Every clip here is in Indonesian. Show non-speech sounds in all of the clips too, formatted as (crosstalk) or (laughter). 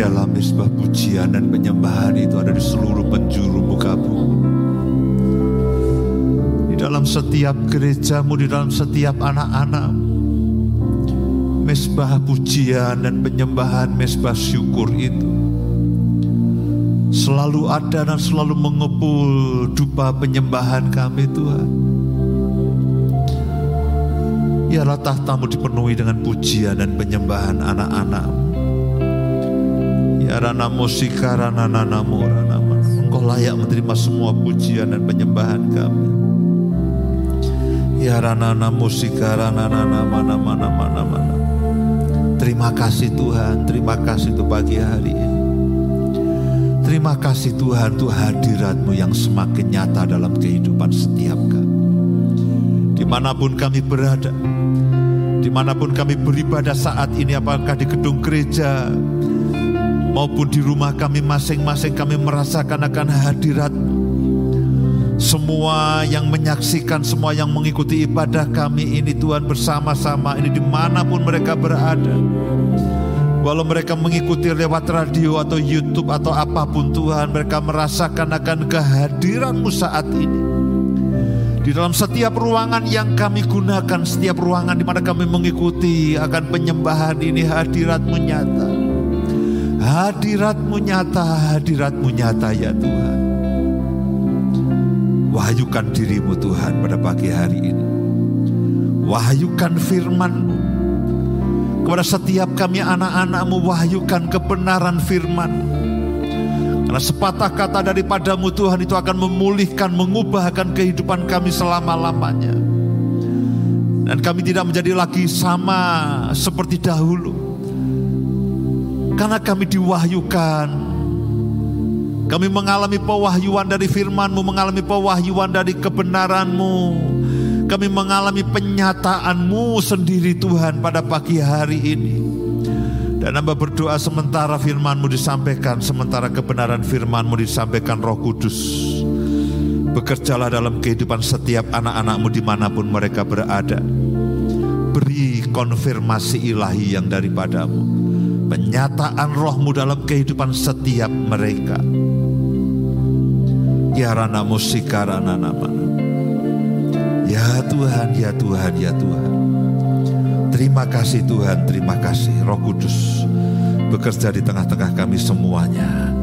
dalam mesbah pujian dan penyembahan itu ada di seluruh penjuru muka bumi. Di dalam setiap gerejamu, di dalam setiap anak-anak, mesbah pujian dan penyembahan, mesbah syukur itu selalu ada dan selalu mengepul dupa penyembahan kami Tuhan. Biarlah tahtamu dipenuhi dengan pujian dan penyembahan anak-anak. Engkau layak menerima semua pujian dan penyembahan kami. Ya rana musika rana mana mana mana mana. Terima kasih Tuhan, terima kasih untuk pagi hari ini. Terima kasih Tuhan untuk hadiratmu yang semakin nyata dalam kehidupan setiap kami. Di mana pun kami berada, di mana pun kami beribadah saat ini, apakah di gedung gereja, maupun di rumah kami masing-masing kami merasakan akan hadirat semua yang menyaksikan, semua yang mengikuti ibadah kami ini Tuhan bersama-sama ini di mana pun mereka berada. Walau mereka mengikuti lewat radio atau YouTube atau apa pun Tuhan, mereka merasakan akan kehadiranmu saat ini. Di dalam setiap ruangan yang kami gunakan, setiap ruangan di mana kami mengikuti akan penyembahan ini hadiratmu nyata. Hadiratmu nyata, hadiratmu nyata ya Tuhan. Wahyukan dirimu Tuhan pada pagi hari ini. Wahyukan firmanmu. Kepada setiap kami anak-anakmu wahyukan kebenaran firman. Karena sepatah kata daripadamu Tuhan itu akan memulihkan, mengubahkan kehidupan kami selama-lamanya. Dan kami tidak menjadi lagi sama seperti dahulu karena kami diwahyukan. Kami mengalami pewahyuan dari firman-Mu, mengalami pewahyuan dari kebenaran-Mu. Kami mengalami penyataan-Mu sendiri Tuhan pada pagi hari ini. Dan hamba berdoa sementara firman-Mu disampaikan, sementara kebenaran firman-Mu disampaikan roh kudus. Bekerjalah dalam kehidupan setiap anak-anakmu di mana pun mereka berada. Beri konfirmasi ilahi yang daripadamu penyataan rohmu dalam kehidupan setiap mereka. Ya rana musika rana nama. Ya Tuhan, ya Tuhan, ya Tuhan. Terima kasih Tuhan, terima kasih Roh Kudus bekerja di tengah-tengah kami semuanya.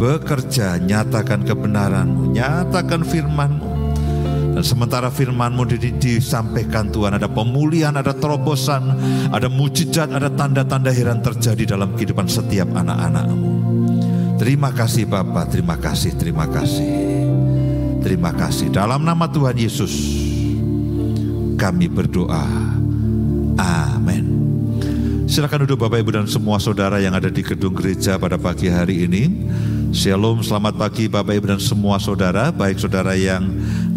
Bekerja, nyatakan kebenaranmu, nyatakan firmanmu dan sementara firmanmu disampaikan Tuhan ada pemulihan, ada terobosan, ada mujizat, ada tanda-tanda heran terjadi dalam kehidupan setiap anak-anakmu. Terima kasih Bapak, terima kasih, terima kasih. Terima kasih. Dalam nama Tuhan Yesus kami berdoa. Amin. Silakan duduk Bapak Ibu dan semua saudara yang ada di gedung gereja pada pagi hari ini. Shalom, selamat pagi Bapak Ibu dan semua saudara, baik saudara yang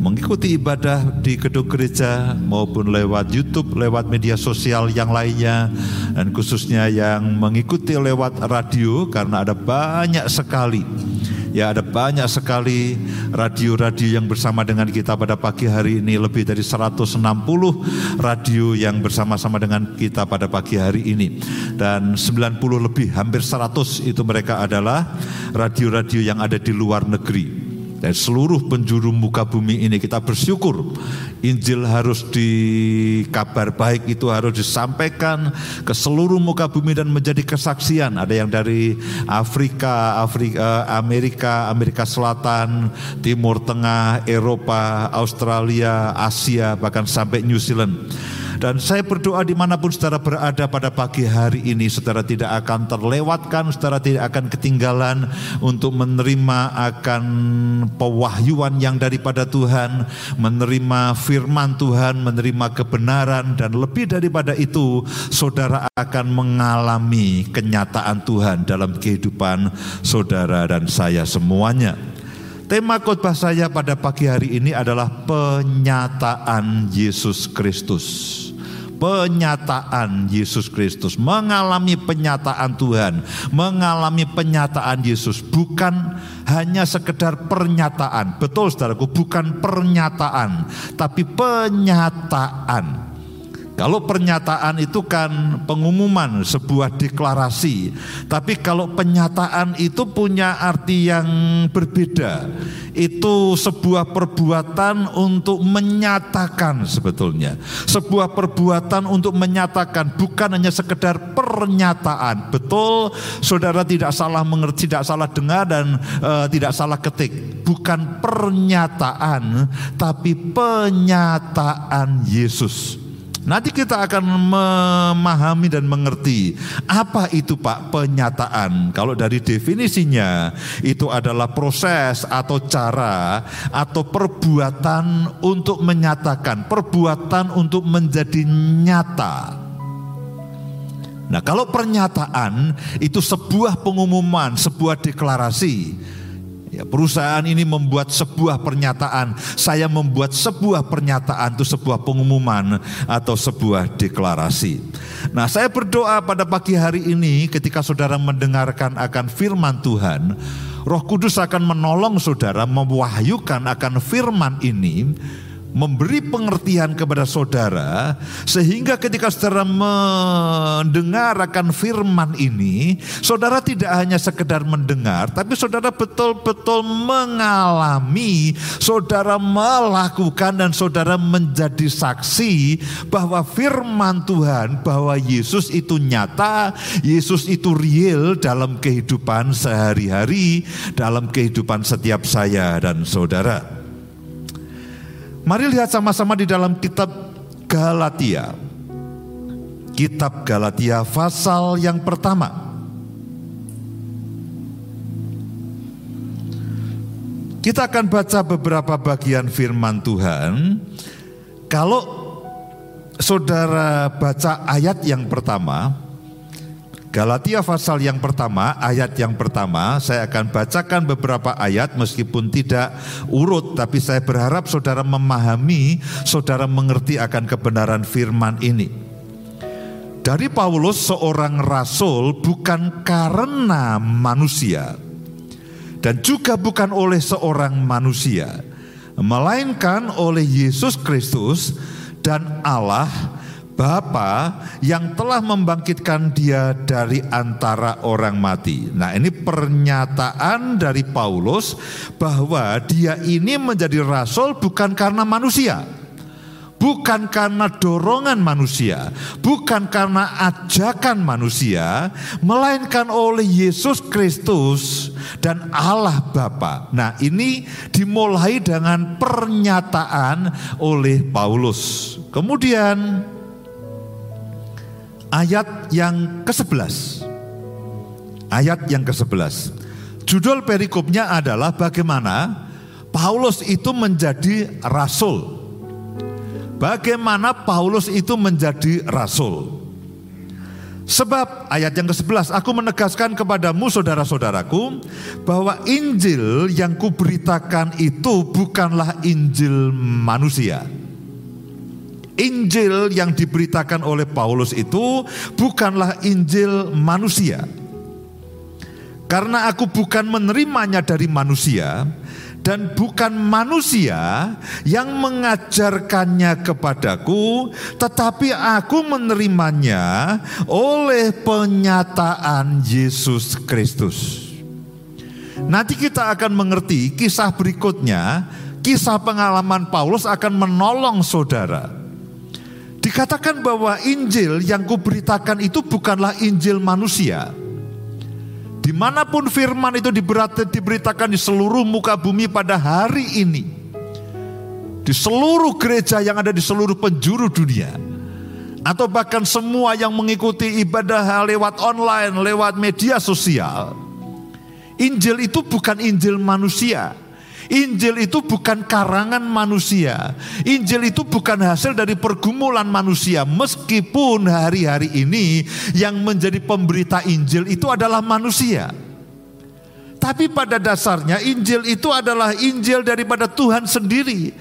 mengikuti ibadah di gedung gereja maupun lewat YouTube, lewat media sosial yang lainnya dan khususnya yang mengikuti lewat radio karena ada banyak sekali Ya ada banyak sekali radio-radio yang bersama dengan kita pada pagi hari ini. Lebih dari 160 radio yang bersama-sama dengan kita pada pagi hari ini. Dan 90 lebih, hampir 100 itu mereka adalah radio-radio yang ada di luar negeri dari seluruh penjuru muka bumi ini kita bersyukur. Injil harus dikabar baik itu harus disampaikan ke seluruh muka bumi dan menjadi kesaksian. Ada yang dari Afrika, Afrika Amerika, Amerika Selatan, Timur Tengah, Eropa, Australia, Asia bahkan sampai New Zealand dan saya berdoa di mana pun saudara berada pada pagi hari ini, saudara tidak akan terlewatkan, saudara tidak akan ketinggalan untuk menerima akan pewahyuan yang daripada Tuhan, menerima firman Tuhan, menerima kebenaran, dan lebih daripada itu, saudara akan mengalami kenyataan Tuhan dalam kehidupan saudara dan saya semuanya. Tema khotbah saya pada pagi hari ini adalah penyataan Yesus Kristus penyataan Yesus Kristus, mengalami penyataan Tuhan, mengalami penyataan Yesus, bukan hanya sekedar pernyataan. Betul saudaraku, bukan pernyataan, tapi penyataan. Kalau pernyataan itu kan pengumuman, sebuah deklarasi. Tapi kalau penyataan itu punya arti yang berbeda. Itu sebuah perbuatan untuk menyatakan sebetulnya. Sebuah perbuatan untuk menyatakan bukan hanya sekedar pernyataan. Betul, saudara tidak salah mengerti, tidak salah dengar dan uh, tidak salah ketik. Bukan pernyataan, tapi penyataan Yesus. Nanti kita akan memahami dan mengerti apa itu Pak penyataan. Kalau dari definisinya itu adalah proses atau cara atau perbuatan untuk menyatakan, perbuatan untuk menjadi nyata. Nah, kalau pernyataan itu sebuah pengumuman, sebuah deklarasi, Ya, perusahaan ini membuat sebuah pernyataan, saya membuat sebuah pernyataan itu sebuah pengumuman atau sebuah deklarasi. Nah, saya berdoa pada pagi hari ini ketika saudara mendengarkan akan firman Tuhan, Roh Kudus akan menolong saudara mewahyukan akan firman ini memberi pengertian kepada saudara sehingga ketika saudara mendengar akan firman ini saudara tidak hanya sekedar mendengar tapi saudara betul-betul mengalami saudara melakukan dan saudara menjadi saksi bahwa firman Tuhan bahwa Yesus itu nyata Yesus itu real dalam kehidupan sehari-hari dalam kehidupan setiap saya dan saudara Mari lihat sama-sama di dalam kitab Galatia. Kitab Galatia pasal yang pertama. Kita akan baca beberapa bagian firman Tuhan. Kalau saudara baca ayat yang pertama, Galatia pasal yang pertama, ayat yang pertama, saya akan bacakan beberapa ayat meskipun tidak urut, tapi saya berharap saudara memahami, saudara mengerti akan kebenaran firman ini. Dari Paulus seorang rasul bukan karena manusia dan juga bukan oleh seorang manusia, melainkan oleh Yesus Kristus dan Allah Bapa yang telah membangkitkan dia dari antara orang mati. Nah, ini pernyataan dari Paulus bahwa dia ini menjadi rasul bukan karena manusia bukan karena dorongan manusia, bukan karena ajakan manusia, melainkan oleh Yesus Kristus dan Allah Bapa. Nah, ini dimulai dengan pernyataan oleh Paulus. Kemudian ayat yang ke-11. Ayat yang ke-11. Judul perikopnya adalah bagaimana Paulus itu menjadi rasul. Bagaimana Paulus itu menjadi rasul. Sebab ayat yang ke-11 aku menegaskan kepadamu saudara-saudaraku bahwa Injil yang kuberitakan itu bukanlah Injil manusia Injil yang diberitakan oleh Paulus itu bukanlah Injil manusia. Karena aku bukan menerimanya dari manusia dan bukan manusia yang mengajarkannya kepadaku, tetapi aku menerimanya oleh penyataan Yesus Kristus. Nanti kita akan mengerti kisah berikutnya, kisah pengalaman Paulus akan menolong saudara Dikatakan bahwa Injil yang kuberitakan itu bukanlah Injil manusia. Di mana pun firman itu diberitakan di seluruh muka bumi pada hari ini. Di seluruh gereja yang ada di seluruh penjuru dunia. Atau bahkan semua yang mengikuti ibadah lewat online, lewat media sosial. Injil itu bukan Injil manusia. Injil itu bukan karangan manusia. Injil itu bukan hasil dari pergumulan manusia. Meskipun hari-hari ini yang menjadi pemberita Injil itu adalah manusia. Tapi pada dasarnya Injil itu adalah Injil daripada Tuhan sendiri.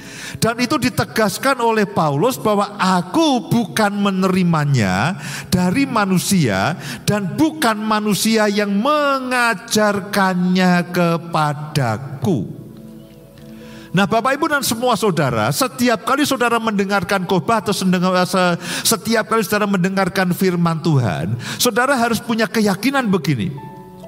Dan itu ditegaskan oleh Paulus bahwa aku bukan menerimanya dari manusia dan bukan manusia yang mengajarkannya kepadaku. Nah Bapak Ibu dan semua saudara, setiap kali saudara mendengarkan khotbah atau setiap kali saudara mendengarkan firman Tuhan, saudara harus punya keyakinan begini.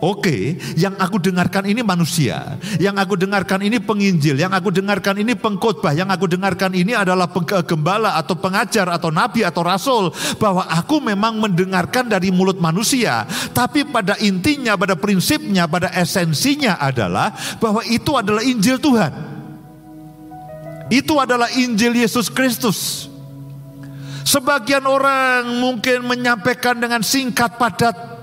Oke, yang aku dengarkan ini manusia, yang aku dengarkan ini penginjil, yang aku dengarkan ini pengkhotbah, yang aku dengarkan ini adalah penggembala atau pengajar atau nabi atau rasul bahwa aku memang mendengarkan dari mulut manusia, tapi pada intinya, pada prinsipnya, pada esensinya adalah bahwa itu adalah Injil Tuhan. Itu adalah Injil Yesus Kristus. Sebagian orang mungkin menyampaikan dengan singkat padat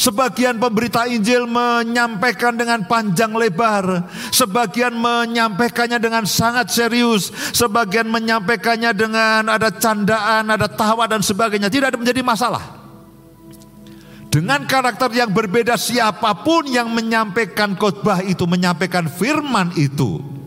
Sebagian pemberita Injil menyampaikan dengan panjang lebar, sebagian menyampaikannya dengan sangat serius, sebagian menyampaikannya dengan ada candaan, ada tawa dan sebagainya. Tidak ada menjadi masalah. Dengan karakter yang berbeda siapa pun yang menyampaikan khotbah itu, menyampaikan firman itu.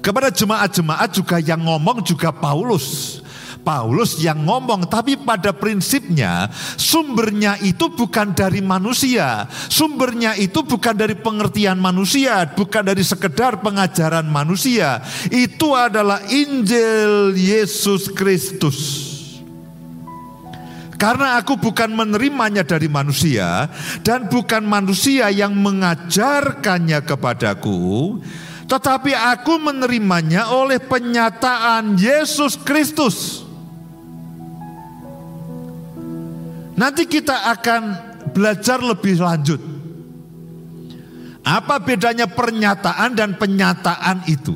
Kepada jemaat-jemaat juga yang ngomong juga Paulus. Paulus yang ngomong, tapi pada prinsipnya sumbernya itu bukan dari manusia, sumbernya itu bukan dari pengertian manusia, bukan dari sekedar pengajaran manusia. Itu adalah Injil Yesus Kristus. Karena aku bukan menerimanya dari manusia dan bukan manusia yang mengajarkannya kepadaku, tetapi aku menerimanya oleh penyataan Yesus Kristus. Nanti kita akan belajar lebih lanjut. Apa bedanya pernyataan dan penyataan itu?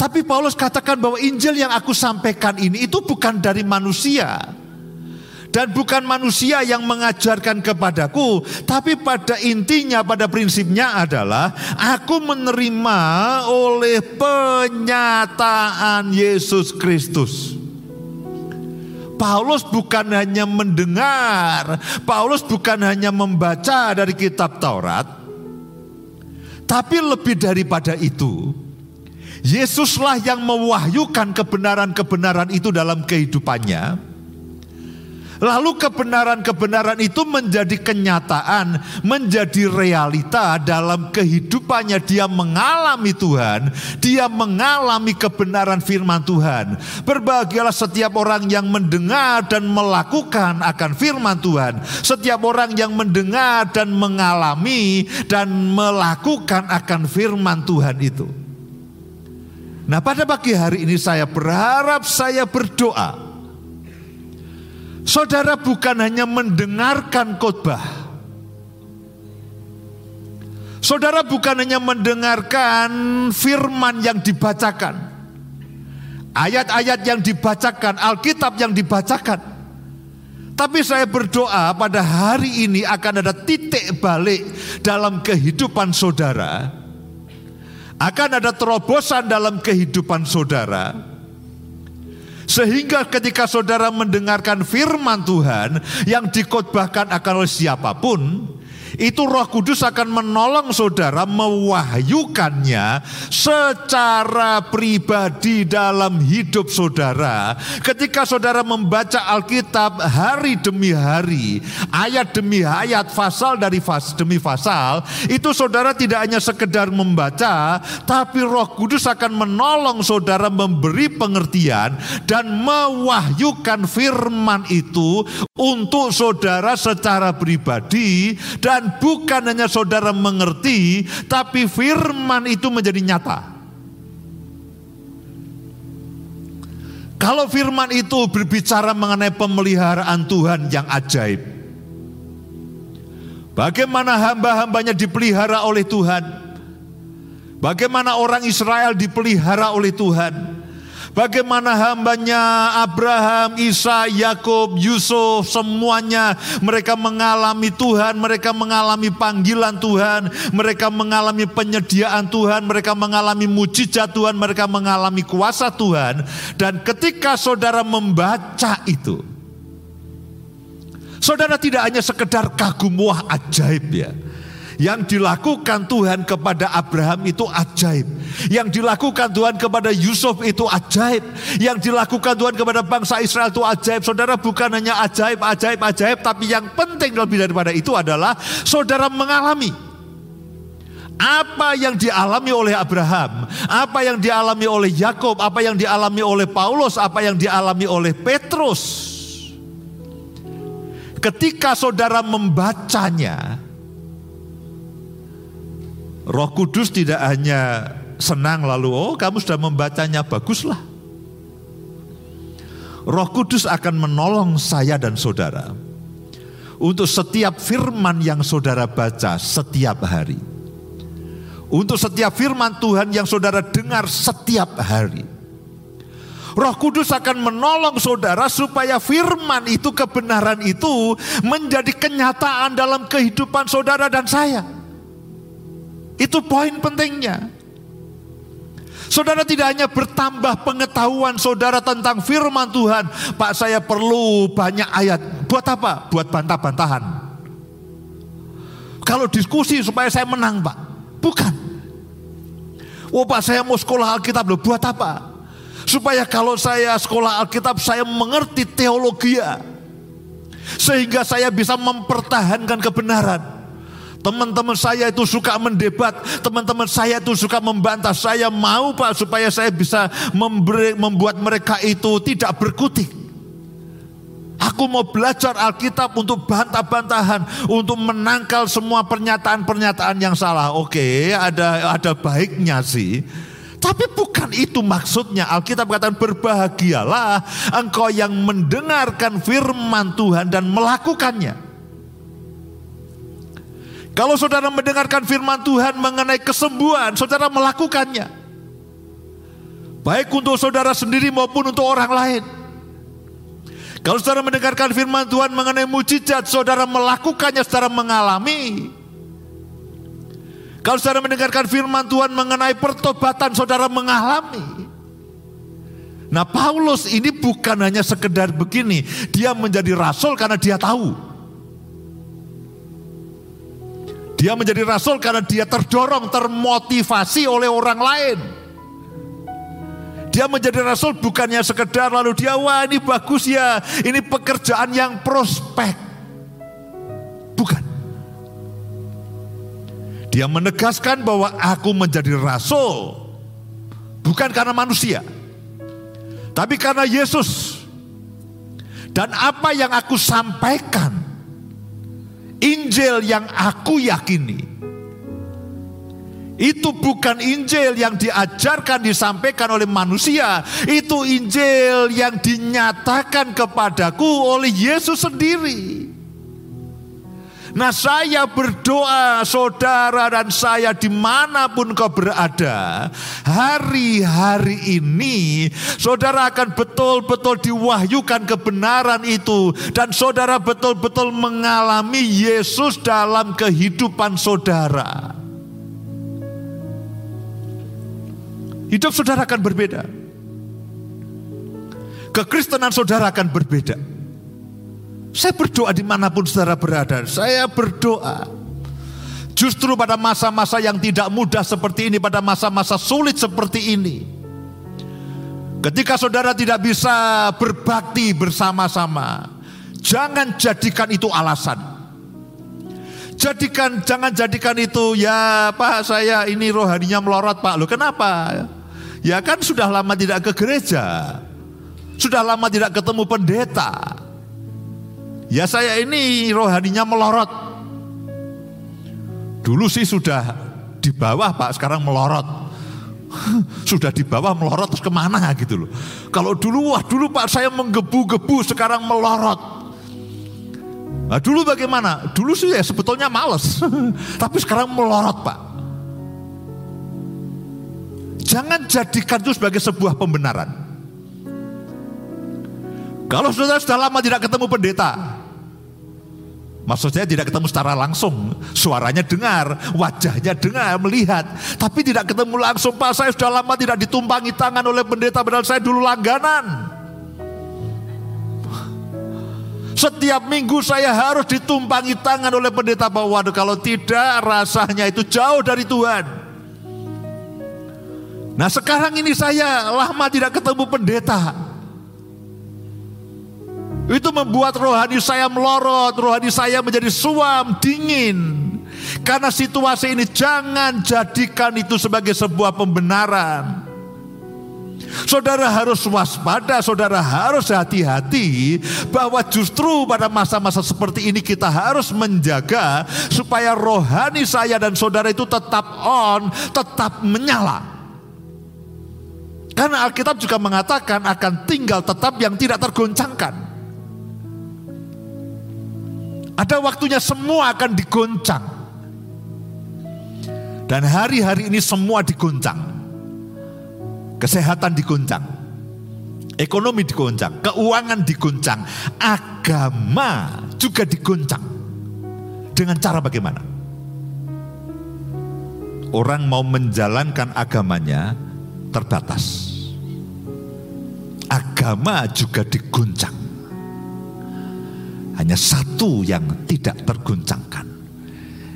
Tapi Paulus katakan bahwa Injil yang aku sampaikan ini itu bukan dari manusia. Dan bukan manusia yang mengajarkan kepadaku, tapi pada intinya, pada prinsipnya adalah aku menerima oleh penyataan Yesus Kristus. Paulus bukan hanya mendengar, Paulus bukan hanya membaca dari kitab Taurat, tapi lebih daripada itu, Yesuslah yang mewahyukan kebenaran-kebenaran itu dalam kehidupannya Lalu kebenaran-kebenaran itu menjadi kenyataan, menjadi realita dalam kehidupannya. Dia mengalami Tuhan, dia mengalami kebenaran firman Tuhan. Berbahagialah setiap orang yang mendengar dan melakukan akan firman Tuhan. Setiap orang yang mendengar dan mengalami dan melakukan akan firman Tuhan itu. Nah, pada pagi hari ini saya berharap saya berdoa Saudara bukan hanya mendengarkan khotbah. Saudara bukan hanya mendengarkan firman yang dibacakan. Ayat-ayat yang dibacakan, Alkitab yang dibacakan. Tapi saya berdoa pada hari ini akan ada titik balik dalam kehidupan saudara. Akan ada terobosan dalam kehidupan saudara sehingga ketika saudara mendengarkan firman Tuhan yang dikotbahkan akan oleh siapa pun, itu Roh Kudus akan menolong saudara mewahyukannya secara pribadi dalam hidup saudara. Ketika saudara membaca Alkitab hari demi hari, ayat demi ayat, pasal dari fas, demi pasal, itu saudara tidak hanya sekedar membaca, tapi Roh Kudus akan menolong saudara memberi pengertian dan mewahyukan firman itu untuk saudara secara pribadi dan dan bukan hanya saudara mengerti, tapi firman itu menjadi nyata. Kalau firman itu berbicara mengenai pemeliharaan Tuhan yang ajaib. Bagaimana hamba-hambanya dipelihara oleh Tuhan. Bagaimana orang Israel dipelihara oleh Tuhan. Bagaimana hambanya Abraham, Isa, Yakub, Yusuf, semuanya mereka mengalami Tuhan, mereka mengalami panggilan Tuhan, mereka mengalami penyediaan Tuhan, mereka mengalami mujizat Tuhan, mereka mengalami kuasa Tuhan. Dan ketika saudara membaca itu, saudara tidak hanya sekedar kagum wah ajaib ya yang dilakukan Tuhan kepada Abraham itu ajaib. Yang dilakukan Tuhan kepada Yusuf itu ajaib. Yang dilakukan Tuhan kepada bangsa Israel itu ajaib. Saudara bukan hanya ajaib, ajaib, ajaib. Tapi yang penting lebih daripada itu adalah saudara mengalami Apa yang dialami oleh Abraham, apa yang dialami oleh Yakob, apa yang dialami oleh Paulus, apa yang dialami oleh Petrus. Ketika saudara membacanya, Roh Kudus tidak hanya senang lalu, oh kamu sudah membacanya, baguslah. Roh Kudus akan menolong saya dan saudara untuk setiap firman yang saudara baca setiap hari untuk setiap firman Tuhan yang saudara dengar setiap hari. Roh Kudus akan menolong saudara supaya firman itu, kebenaran itu menjadi kenyataan dalam kehidupan saudara dan saya. Itu poin pentingnya. Saudara tidak hanya bertambah pengetahuan saudara tentang firman Tuhan. Pak saya perlu banyak ayat. Buat apa? Buat bantah-bantahan. Kalau diskusi supaya saya menang pak. Bukan. Oh Pak saya mau sekolah Alkitab loh buat apa? Supaya kalau saya sekolah Alkitab saya mengerti teologi Sehingga saya bisa mempertahankan kebenaran. Teman-teman saya itu suka mendebat, teman-teman saya itu suka membantah. Saya mau Pak supaya saya bisa memberi, membuat mereka itu tidak berkutik. Aku mau belajar Alkitab untuk bantah-bantahan, untuk menangkal semua pernyataan-pernyataan yang salah. Oke, ada ada baiknya sih. Tapi bukan itu maksudnya. Alkitab katakan berbahagialah engkau yang mendengarkan firman Tuhan dan melakukannya. Kalau saudara mendengarkan firman Tuhan mengenai kesembuhan, saudara melakukannya. Baik untuk saudara sendiri maupun untuk orang lain. Kalau saudara mendengarkan firman Tuhan mengenai mujizat, saudara melakukannya secara mengalami. Kalau saudara mendengarkan firman Tuhan mengenai pertobatan, saudara mengalami. Nah Paulus ini bukan hanya sekedar begini, dia menjadi rasul karena dia tahu. Dia menjadi rasul karena dia terdorong, termotivasi oleh orang lain. Dia menjadi rasul bukannya sekedar lalu dia wah ini bagus ya, ini pekerjaan yang prospek. Bukan. Dia menegaskan bahwa aku menjadi rasul bukan karena manusia. Tapi karena Yesus. Dan apa yang aku sampaikan Injil yang aku yakini itu bukan Injil yang diajarkan, disampaikan oleh manusia. Itu Injil yang dinyatakan kepadaku oleh Yesus sendiri. Nah saya berdoa saudara dan saya di mana pun kau berada Hari-hari ini saudara akan betul-betul diwahyukan kebenaran itu Dan saudara betul-betul mengalami Yesus dalam kehidupan saudara Hidup saudara akan berbeda. Kekristenan saudara akan berbeda. Saya berdoa di mana pun saudara berada. Saya berdoa. Justru pada masa-masa yang tidak mudah seperti ini, pada masa-masa sulit seperti ini. Ketika saudara tidak bisa berbakti bersama-sama, jangan jadikan itu alasan. Jadikan, jangan jadikan itu ya Pak saya ini rohaninya melorot Pak. Loh kenapa? Ya kan sudah lama tidak ke gereja. Sudah lama tidak ketemu pendeta. Ya saya ini rohaninya melorot. Dulu sih sudah di bawah Pak, sekarang melorot. (laughs) sudah di bawah melorot terus ke mana gitu loh. Kalau dulu wah dulu Pak saya menggebu-gebu sekarang melorot. Nah, dulu bagaimana? Dulu sih ya sebetulnya males. (laughs) Tapi sekarang melorot Pak. Jangan jadikan itu sebagai sebuah pembenaran. Kalau saudara sudah lama tidak ketemu pendeta, Maksudnya tidak ketemu secara langsung, suaranya dengar, wajahnya dengar, melihat, tapi tidak ketemu langsung. Pak, saya sudah lama tidak ditumpangi tangan oleh pendeta, padahal saya dulu langganan. Setiap minggu saya harus ditumpangi tangan oleh pendeta bahwa waduh kalau tidak rasanya itu jauh dari Tuhan. Nah sekarang ini saya lama tidak ketemu pendeta. Itu membuat rohani saya melorot, rohani saya menjadi suam, dingin. Karena situasi ini jangan jadikan itu sebagai sebuah pembenaran. Saudara harus waspada, saudara harus hati-hati bahwa justru pada masa-masa seperti ini kita harus menjaga supaya rohani saya dan saudara itu tetap on, tetap menyala. Karena Alkitab juga mengatakan akan tinggal tetap yang tidak tergoncangkan. Ada waktunya semua akan digoncang. Dan hari-hari ini semua digoncang. Kesehatan diguncang, ekonomi diguncang, keuangan diguncang, agama juga diguncang. Dengan cara bagaimana? Orang mau menjalankan agamanya terbatas. Agama juga diguncang. Hanya satu yang tidak terguncangkan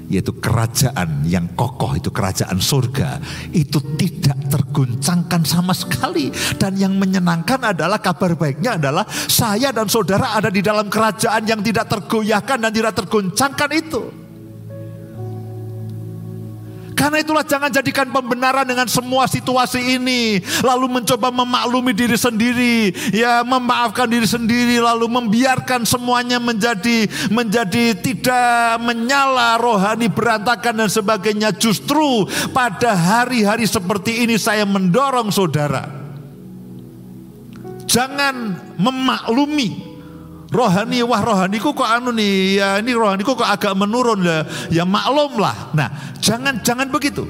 yaitu kerajaan yang kokoh itu kerajaan surga itu tidak terguncangkan sama sekali. Dan yang menyenangkan adalah kabar baiknya adalah saya dan saudara ada di dalam kerajaan yang tidak tergoyahkan dan tidak terguncangkan itu karena itulah jangan jadikan pembenaran dengan semua situasi ini. Lalu mencoba memaklumi diri sendiri. Ya memaafkan diri sendiri. Lalu membiarkan semuanya menjadi menjadi tidak menyala rohani berantakan dan sebagainya. Justru pada hari-hari seperti ini saya mendorong saudara. Jangan memaklumi rohani wah rohaniku kok anu nih ya ini rohaniku kok agak menurun ya ya maklum lah nah jangan jangan begitu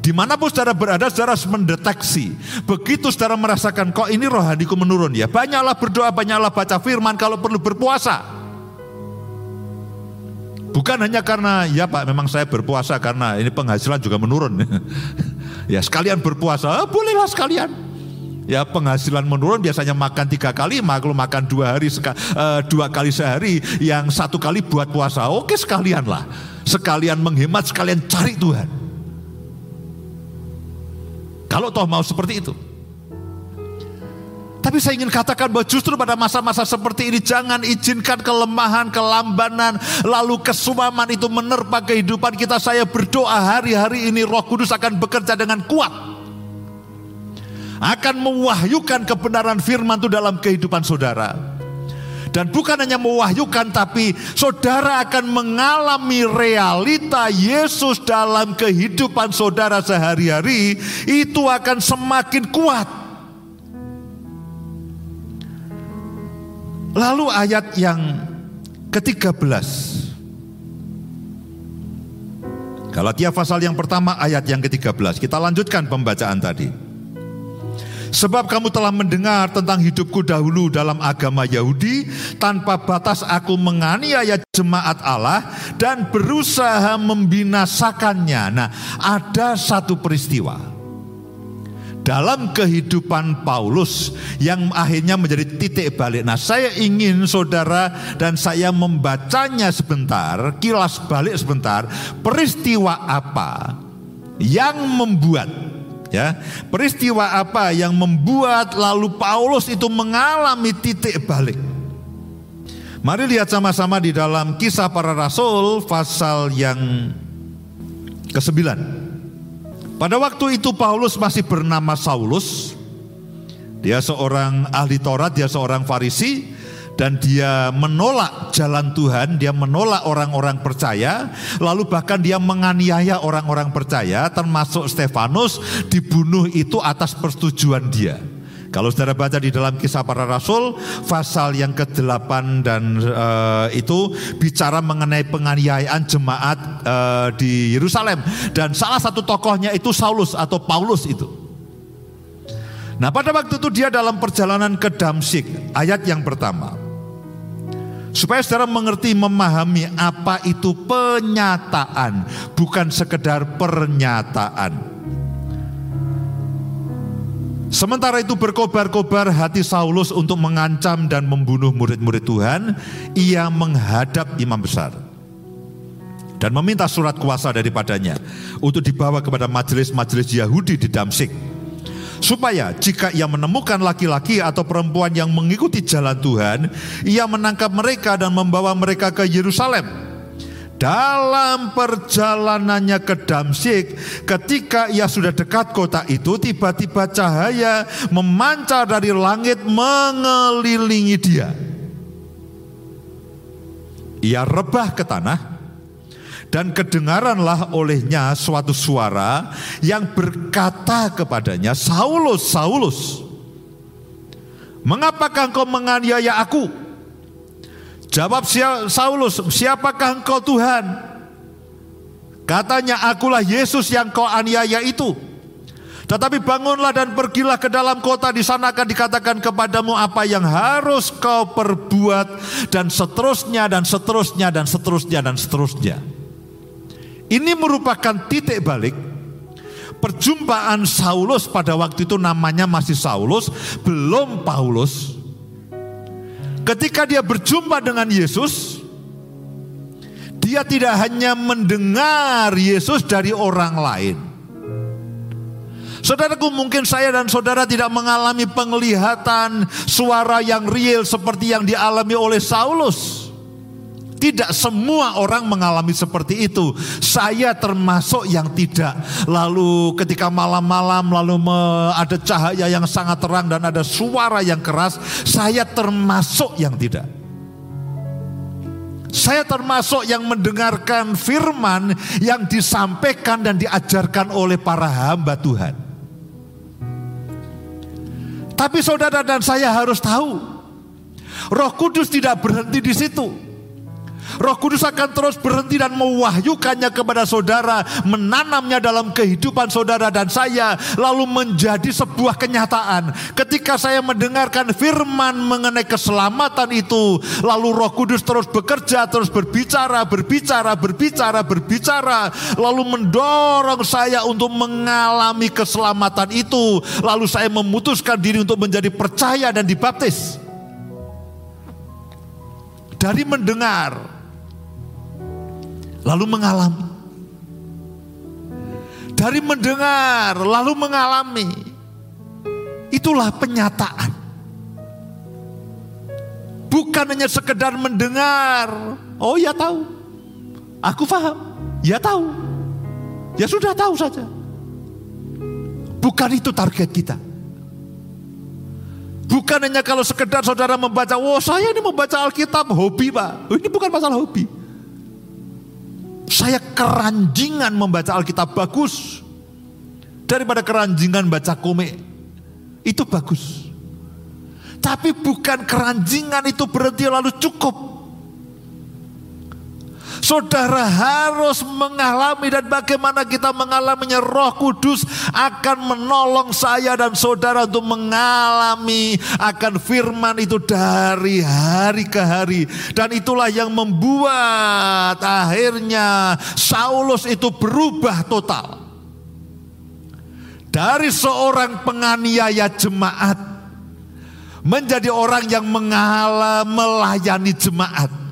Di mana pun saudara berada, saudara mendeteksi. Begitu saudara merasakan, kok ini rohaniku menurun ya. Banyaklah berdoa, banyaklah baca firman kalau perlu berpuasa. Bukan hanya karena, ya Pak memang saya berpuasa karena ini penghasilan juga menurun. (laughs) ya sekalian berpuasa, bolehlah sekalian ya penghasilan menurun biasanya makan tiga kali maklum makan dua hari uh, dua kali sehari yang satu kali buat puasa oke sekalian lah. Sekalian menghemat sekalian cari Tuhan. Kalau toh mau seperti itu. Tapi saya ingin katakan bahwa justru pada masa-masa seperti ini jangan izinkan kelemahan, kelambanan, lalu kesumaman itu menerpa kehidupan kita. Saya berdoa hari-hari ini Roh Kudus akan bekerja dengan kuat akan mewahyukan kebenaran firman itu dalam kehidupan saudara. Dan bukan hanya mewahyukan tapi saudara akan mengalami realita Yesus dalam kehidupan saudara sehari-hari itu akan semakin kuat. Lalu ayat yang ke-13 Galatia pasal yang pertama ayat yang ke-13 Kita lanjutkan pembacaan tadi Sebab kamu telah mendengar tentang hidupku dahulu dalam agama Yahudi, tanpa batas aku menganiaya jemaat Allah dan berusaha membinasakannya. Nah, ada satu peristiwa dalam kehidupan Paulus yang akhirnya menjadi titik balik. Nah, saya ingin saudara dan saya membacanya sebentar, kilas balik sebentar, peristiwa apa yang membuat Ya, peristiwa apa yang membuat lalu Paulus itu mengalami titik balik? Mari lihat sama-sama di dalam kisah para rasul pasal yang ke-9. Pada waktu itu Paulus masih bernama Saulus. Dia seorang ahli Taurat, dia seorang Farisi dan dia menolak jalan Tuhan, dia menolak orang-orang percaya, lalu bahkan dia menganiaya orang-orang percaya, termasuk Stefanus dibunuh itu atas persetujuan dia. Kalau saudara baca di dalam kisah para rasul, pasal yang ke-8 dan uh, itu bicara mengenai penganiayaan jemaat uh, di Yerusalem. Dan salah satu tokohnya itu Saulus atau Paulus itu. Nah pada waktu itu dia dalam perjalanan ke Damsik, ayat yang pertama. Supaya saudara mengerti, memahami apa itu penyataan, bukan sekedar pernyataan. Sementara itu berkobar-kobar hati Saulus untuk mengancam dan membunuh murid-murid Tuhan, ia menghadap imam besar dan meminta surat kuasa daripadanya untuk dibawa kepada majelis-majelis Yahudi di Damsik supaya jika ia menemukan laki-laki atau perempuan yang mengikuti jalan Tuhan, ia menangkap mereka dan membawa mereka ke Yerusalem. dalam perjalanannya ke Damsik, ketika ia sudah dekat kota itu, tiba-tiba cahaya memancar dari langit mengelilingi dia. Ia rebah ke tanah, dan kedengaranlah olehnya suatu suara yang berkata kepadanya, Saulus, Saulus, mengapakah engkau menganiaya aku? Jawab Saulus, siapakah engkau Tuhan? Katanya, akulah Yesus yang kau aniaya itu. Tetapi bangunlah dan pergilah ke dalam kota, di sana akan dikatakan kepadamu apa yang harus kau perbuat, dan seterusnya, dan seterusnya, dan seterusnya, dan seterusnya. Ini merupakan titik balik perjumpaan Saulus pada waktu itu namanya masih Saulus, belum Paulus Ketika dia berjumpa dengan Yesus, dia tidak hanya mendengar Yesus dari orang lain. Saudaraku, mungkin saya dan saudara tidak mengalami penglihatan suara yang real seperti yang dialami oleh Saulus. Tidak semua orang mengalami seperti itu. Saya termasuk yang tidak. Lalu ketika malam-malam lalu ada cahaya yang sangat terang dan ada suara yang keras, saya termasuk yang tidak. Saya termasuk yang mendengarkan firman yang disampaikan dan diajarkan oleh para hamba Tuhan. Tapi saudara dan saya harus tahu, Roh Kudus tidak berhenti di situ. Roh Kudus akan terus berhenti dan mewahyukannya kepada saudara, menanamnya dalam kehidupan saudara dan saya, lalu menjadi sebuah kenyataan. Ketika saya mendengarkan firman mengenai keselamatan itu, lalu Roh Kudus terus bekerja, terus berbicara, berbicara, berbicara, berbicara, lalu mendorong saya untuk mengalami keselamatan itu. Lalu saya memutuskan diri untuk menjadi percaya dan dibaptis dari mendengar lalu mengalami. Dari mendengar lalu mengalami. Itulah penyataan. Bukan hanya sekedar mendengar. Oh ya tahu. Aku paham. Ya tahu. Ya sudah tahu saja. Bukan itu target kita. Bukan hanya kalau sekedar saudara membaca, oh saya ini membaca Alkitab hobi pak. Oh, ini bukan masalah hobi. Saya keranjingan membaca Alkitab bagus. Daripada keranjingan baca komik. Itu bagus. Tapi bukan keranjingan itu berhenti lalu cukup. Saudara harus mengalami dan bagaimana kita mengalaminya. Roh Kudus akan menolong saya dan saudara untuk mengalami akan firman itu dari hari ke hari. Dan itulah yang membuat akhirnya Saulus itu berubah total. Dari seorang penganiaya jemaat menjadi orang yang mengalah melayani jemaat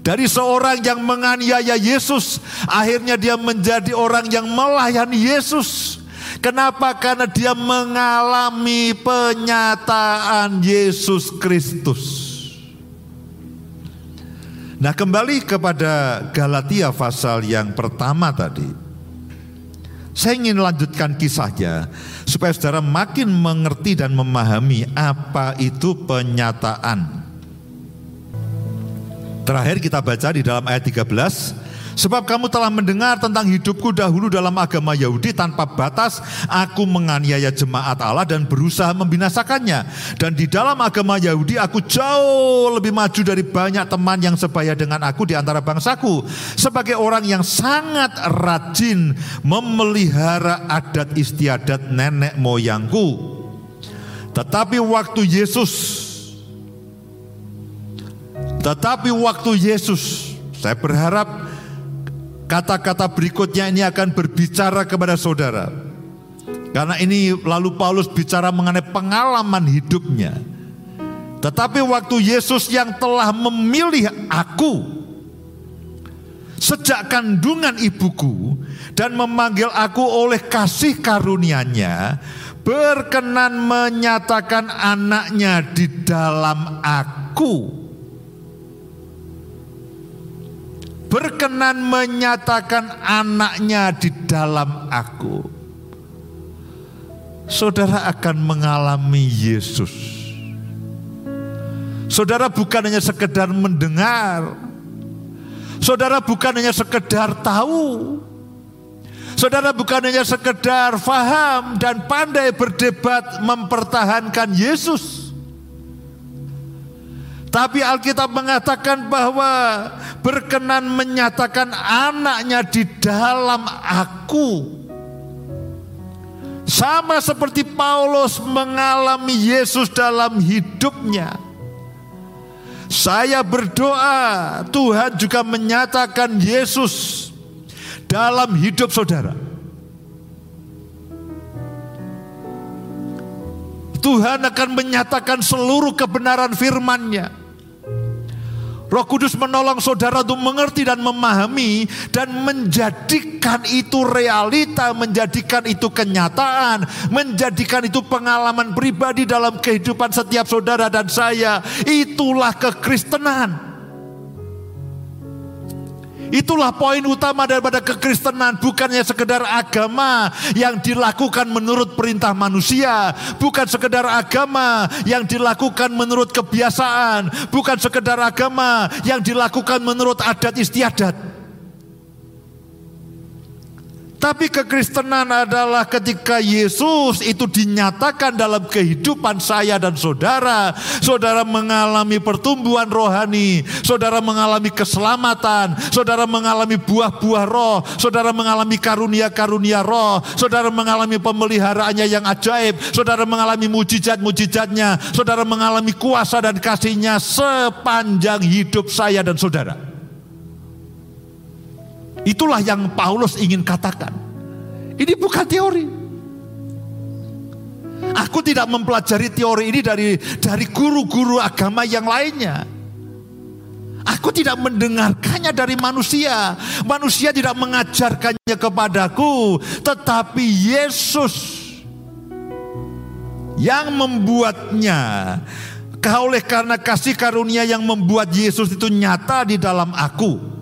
dari seorang yang menganiaya Yesus, akhirnya dia menjadi orang yang melayani Yesus. Kenapa? Karena dia mengalami penyataan Yesus Kristus. Nah, kembali kepada Galatia pasal yang pertama tadi. Saya ingin lanjutkan kisahnya supaya saudara makin mengerti dan memahami apa itu penyataan Terakhir kita baca di dalam ayat 13. Sebab kamu telah mendengar tentang hidupku dahulu dalam agama Yahudi tanpa batas aku menganiaya jemaat Allah dan berusaha membinasakannya. Dan di dalam agama Yahudi aku jauh lebih maju dari banyak teman yang sebaya dengan aku di antara bangsaku. Sebagai orang yang sangat rajin memelihara adat istiadat nenek moyangku. Tetapi waktu Yesus tetapi waktu Yesus, saya berharap kata-kata berikutnya ini akan berbicara kepada saudara. Karena ini lalu Paulus bicara mengenai pengalaman hidupnya. Tetapi waktu Yesus yang telah memilih aku sejak kandungan ibuku dan memanggil aku oleh kasih karunia-Nya berkenan menyatakan anaknya di dalam aku berkenan menyatakan anaknya di dalam aku. Saudara akan mengalami Yesus. Saudara bukan hanya sekedar mendengar. Saudara bukan hanya sekedar tahu. Saudara bukan hanya sekedar faham dan pandai berdebat mempertahankan Yesus. Tapi Alkitab mengatakan bahwa berkenan menyatakan anaknya di dalam aku. Sama seperti Paulus mengalami Yesus dalam hidupnya. Saya berdoa Tuhan juga menyatakan Yesus dalam hidup saudara. Tuhan akan menyatakan seluruh kebenaran firman-Nya. Roh Kudus menolong saudara untuk mengerti dan memahami dan menjadikan itu realita, menjadikan itu kenyataan, menjadikan itu pengalaman pribadi dalam kehidupan setiap saudara dan saya. Itulah kekristenan. Itulah poin utama daripada kekristenan, bukannya sekedar agama yang dilakukan menurut perintah manusia, bukan sekedar agama yang dilakukan menurut kebiasaan, bukan sekedar agama yang dilakukan menurut adat istiadat. Tapi kekristenan adalah ketika Yesus itu dinyatakan dalam kehidupan saya dan saudara. Saudara mengalami pertumbuhan rohani, saudara mengalami keselamatan, saudara mengalami buah-buah roh, saudara mengalami karunia-karunia roh, saudara mengalami pemeliharaannya yang ajaib, saudara mengalami mujizat-mujizatnya, saudara mengalami kuasa dan kasihnya sepanjang hidup saya dan saudara. Itulah yang Paulus ingin katakan. Ini bukan teori. Aku tidak mempelajari teori ini dari dari guru-guru agama yang lainnya. Aku tidak mendengarkannya dari manusia. Manusia tidak mengajarkannya kepadaku, tetapi Yesus yang membuatnya. Kau oleh karena kasih karunia yang membuat Yesus itu nyata di dalam aku.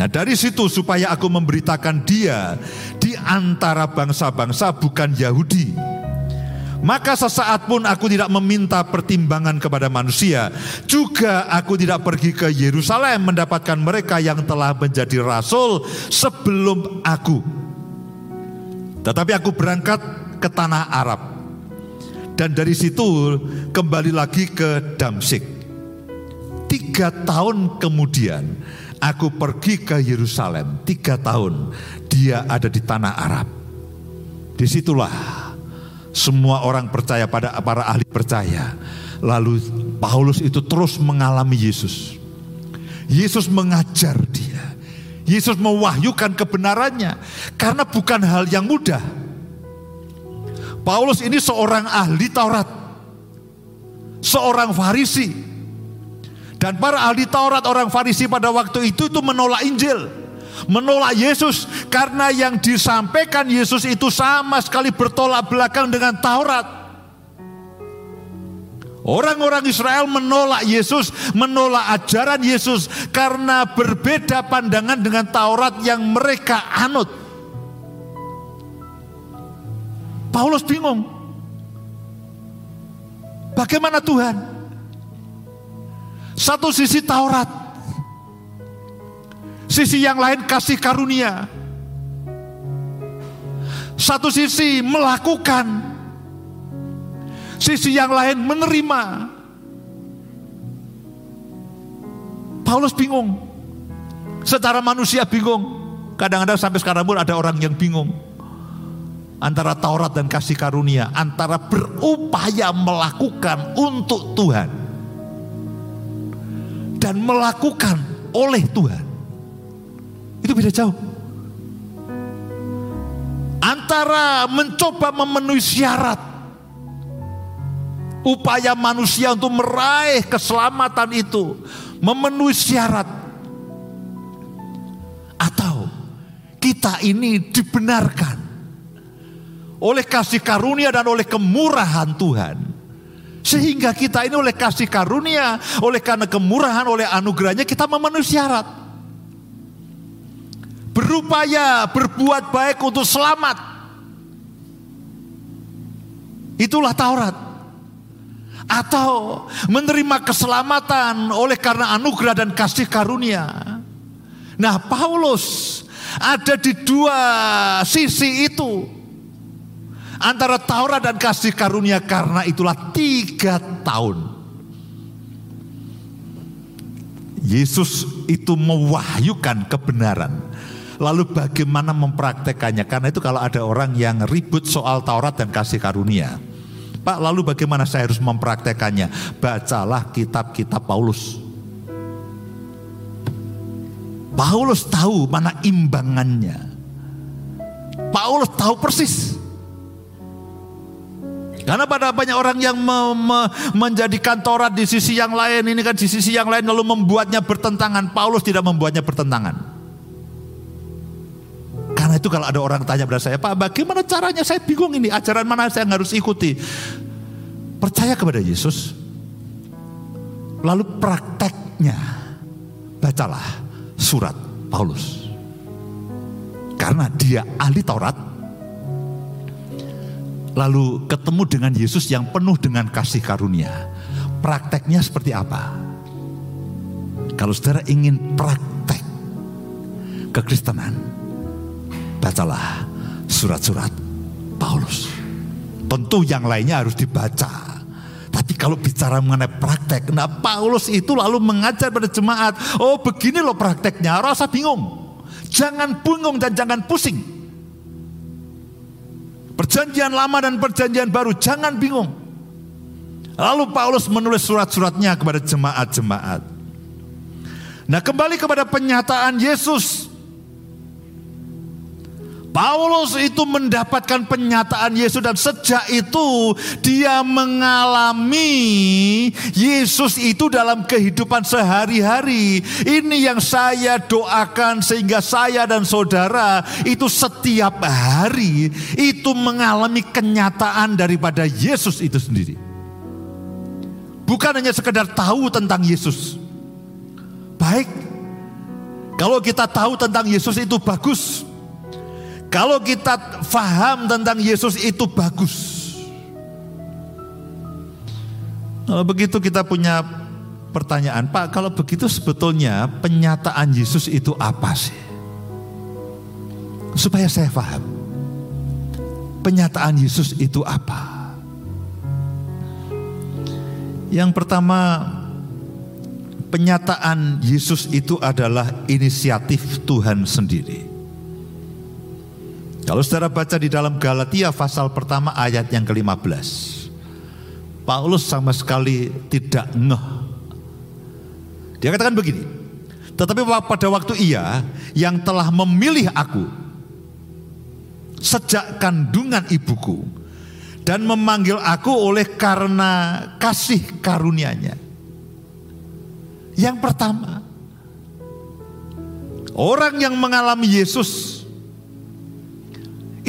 Nah dari situ supaya aku memberitakan dia di antara bangsa-bangsa bukan Yahudi. Maka sesaat pun aku tidak meminta pertimbangan kepada manusia. Juga aku tidak pergi ke Yerusalem mendapatkan mereka yang telah menjadi rasul sebelum aku. Tetapi aku berangkat ke tanah Arab. Dan dari situ kembali lagi ke Damsik. Tiga tahun kemudian Aku pergi ke Yerusalem tiga tahun. Dia ada di tanah Arab. Di situlah semua orang percaya pada para ahli percaya. Lalu Paulus itu terus mengalami Yesus. Yesus mengajar dia. Yesus mewahyukan kebenarannya. Karena bukan hal yang mudah. Paulus ini seorang ahli Taurat. Seorang Farisi dan para ahli Taurat orang Farisi pada waktu itu itu menolak Injil. Menolak Yesus karena yang disampaikan Yesus itu sama sekali bertolak belakang dengan Taurat. Orang-orang Israel menolak Yesus, menolak ajaran Yesus karena berbeda pandangan dengan Taurat yang mereka anut. Paulus bingung. Bagaimana Tuhan? Satu sisi Taurat, sisi yang lain kasih karunia. Satu sisi melakukan, sisi yang lain menerima. Paulus bingung, secara manusia bingung. Kadang-kadang sampai sekarang pun ada orang yang bingung antara Taurat dan kasih karunia, antara berupaya melakukan untuk Tuhan dan melakukan oleh Tuhan. Itu beda jauh. Antara mencoba memenuhi syarat upaya manusia untuk meraih keselamatan itu, memenuhi syarat atau kita ini dibenarkan oleh kasih karunia dan oleh kemurahan Tuhan sehingga kita ini oleh kasih karunia, oleh karena kemurahan, oleh anugerahnya kita memenuhi syarat. berupaya berbuat baik untuk selamat. Itulah Taurat. Atau menerima keselamatan oleh karena anugerah dan kasih karunia. Nah, Paulus ada di dua sisi itu antara Taurat dan kasih karunia karena itulah tiga tahun Yesus itu mewahyukan kebenaran. Lalu bagaimana mempraktekannya? Karena itu kalau ada orang yang ribut soal Taurat dan kasih karunia. Pak, lalu bagaimana saya harus mempraktekannya? Bacalah kitab-kitab Paulus. Paulus tahu mana imbangannya. Paulus tahu persis karena pada banyak orang yang me, me, menjadikan Taurat di sisi yang lain, ini kan di sisi yang lain lalu membuatnya bertentangan. Paulus tidak membuatnya bertentangan. Karena itu kalau ada orang tanya pada saya, Pak bagaimana caranya saya bingung ini, ajaran mana saya harus ikuti. Percaya kepada Yesus, lalu prakteknya bacalah surat Paulus. Karena dia ahli Taurat, lalu ketemu dengan Yesus yang penuh dengan kasih karunia. Prakteknya seperti apa? Kalau saudara ingin praktek kekristenan, bacalah surat-surat Paulus. Tentu yang lainnya harus dibaca. Tapi kalau bicara mengenai praktek, nah Paulus itu lalu mengajar pada jemaat, oh begini loh prakteknya, rasa bingung. Jangan bingung dan jangan pusing. Perjanjian lama dan perjanjian baru, jangan bingung. Lalu Paulus menulis surat-suratnya kepada jemaat-jemaat. Nah kembali kepada penyataan Yesus. Paulus itu mendapatkan penyataan Yesus dan sejak itu dia mengalami Yesus itu dalam kehidupan sehari-hari. Ini yang saya doakan sehingga saya dan saudara itu setiap hari itu mengalami kenyataan daripada Yesus itu sendiri. Bukan hanya sekedar tahu tentang Yesus. Baik, kalau kita tahu tentang Yesus itu bagus. Kalau kita faham tentang Yesus itu bagus. Kalau begitu kita punya pertanyaan, Pak, kalau begitu sebetulnya penyataan Yesus itu apa sih? Supaya saya faham. Penyataan Yesus itu apa? Yang pertama, penyataan Yesus itu adalah inisiatif Tuhan sendiri. Kalau saudara baca di dalam Galatia pasal pertama ayat yang ke-15. Paulus sama sekali tidak ngeh. Dia katakan begini. Tetapi pada waktu ia yang telah memilih aku sejak kandungan ibuku dan memanggil aku oleh karena kasih karunia-Nya. Yang pertama, orang yang mengalami Yesus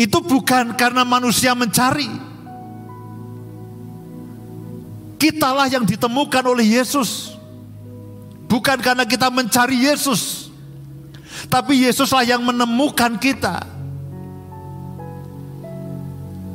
itu bukan karena manusia mencari. Kitalah yang ditemukan oleh Yesus. Bukan karena kita mencari Yesus. Tapi Yesuslah yang menemukan kita.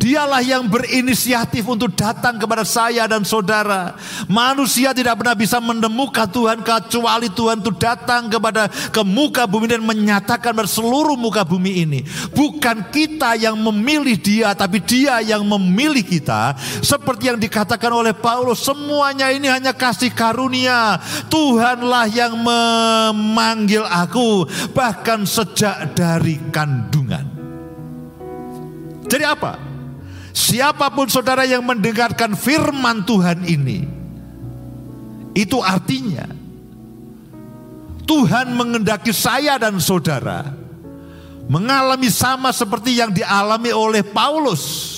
Dialah yang berinisiatif untuk datang kepada saya dan saudara. Manusia tidak pernah bisa menemukan Tuhan kecuali Tuhan itu datang kepada ke muka bumi dan menyatakan pada seluruh muka bumi ini. Bukan kita yang memilih dia, tapi dia yang memilih kita. Seperti yang dikatakan oleh Paulus, semuanya ini hanya kasih karunia. Tuhanlah yang memanggil aku bahkan sejak dari kandungan. Jadi apa? Siapa pun saudara yang mendengarkan firman Tuhan ini, itu artinya Tuhan mengendaki saya dan saudara mengalami sama seperti yang dialami oleh Paulus.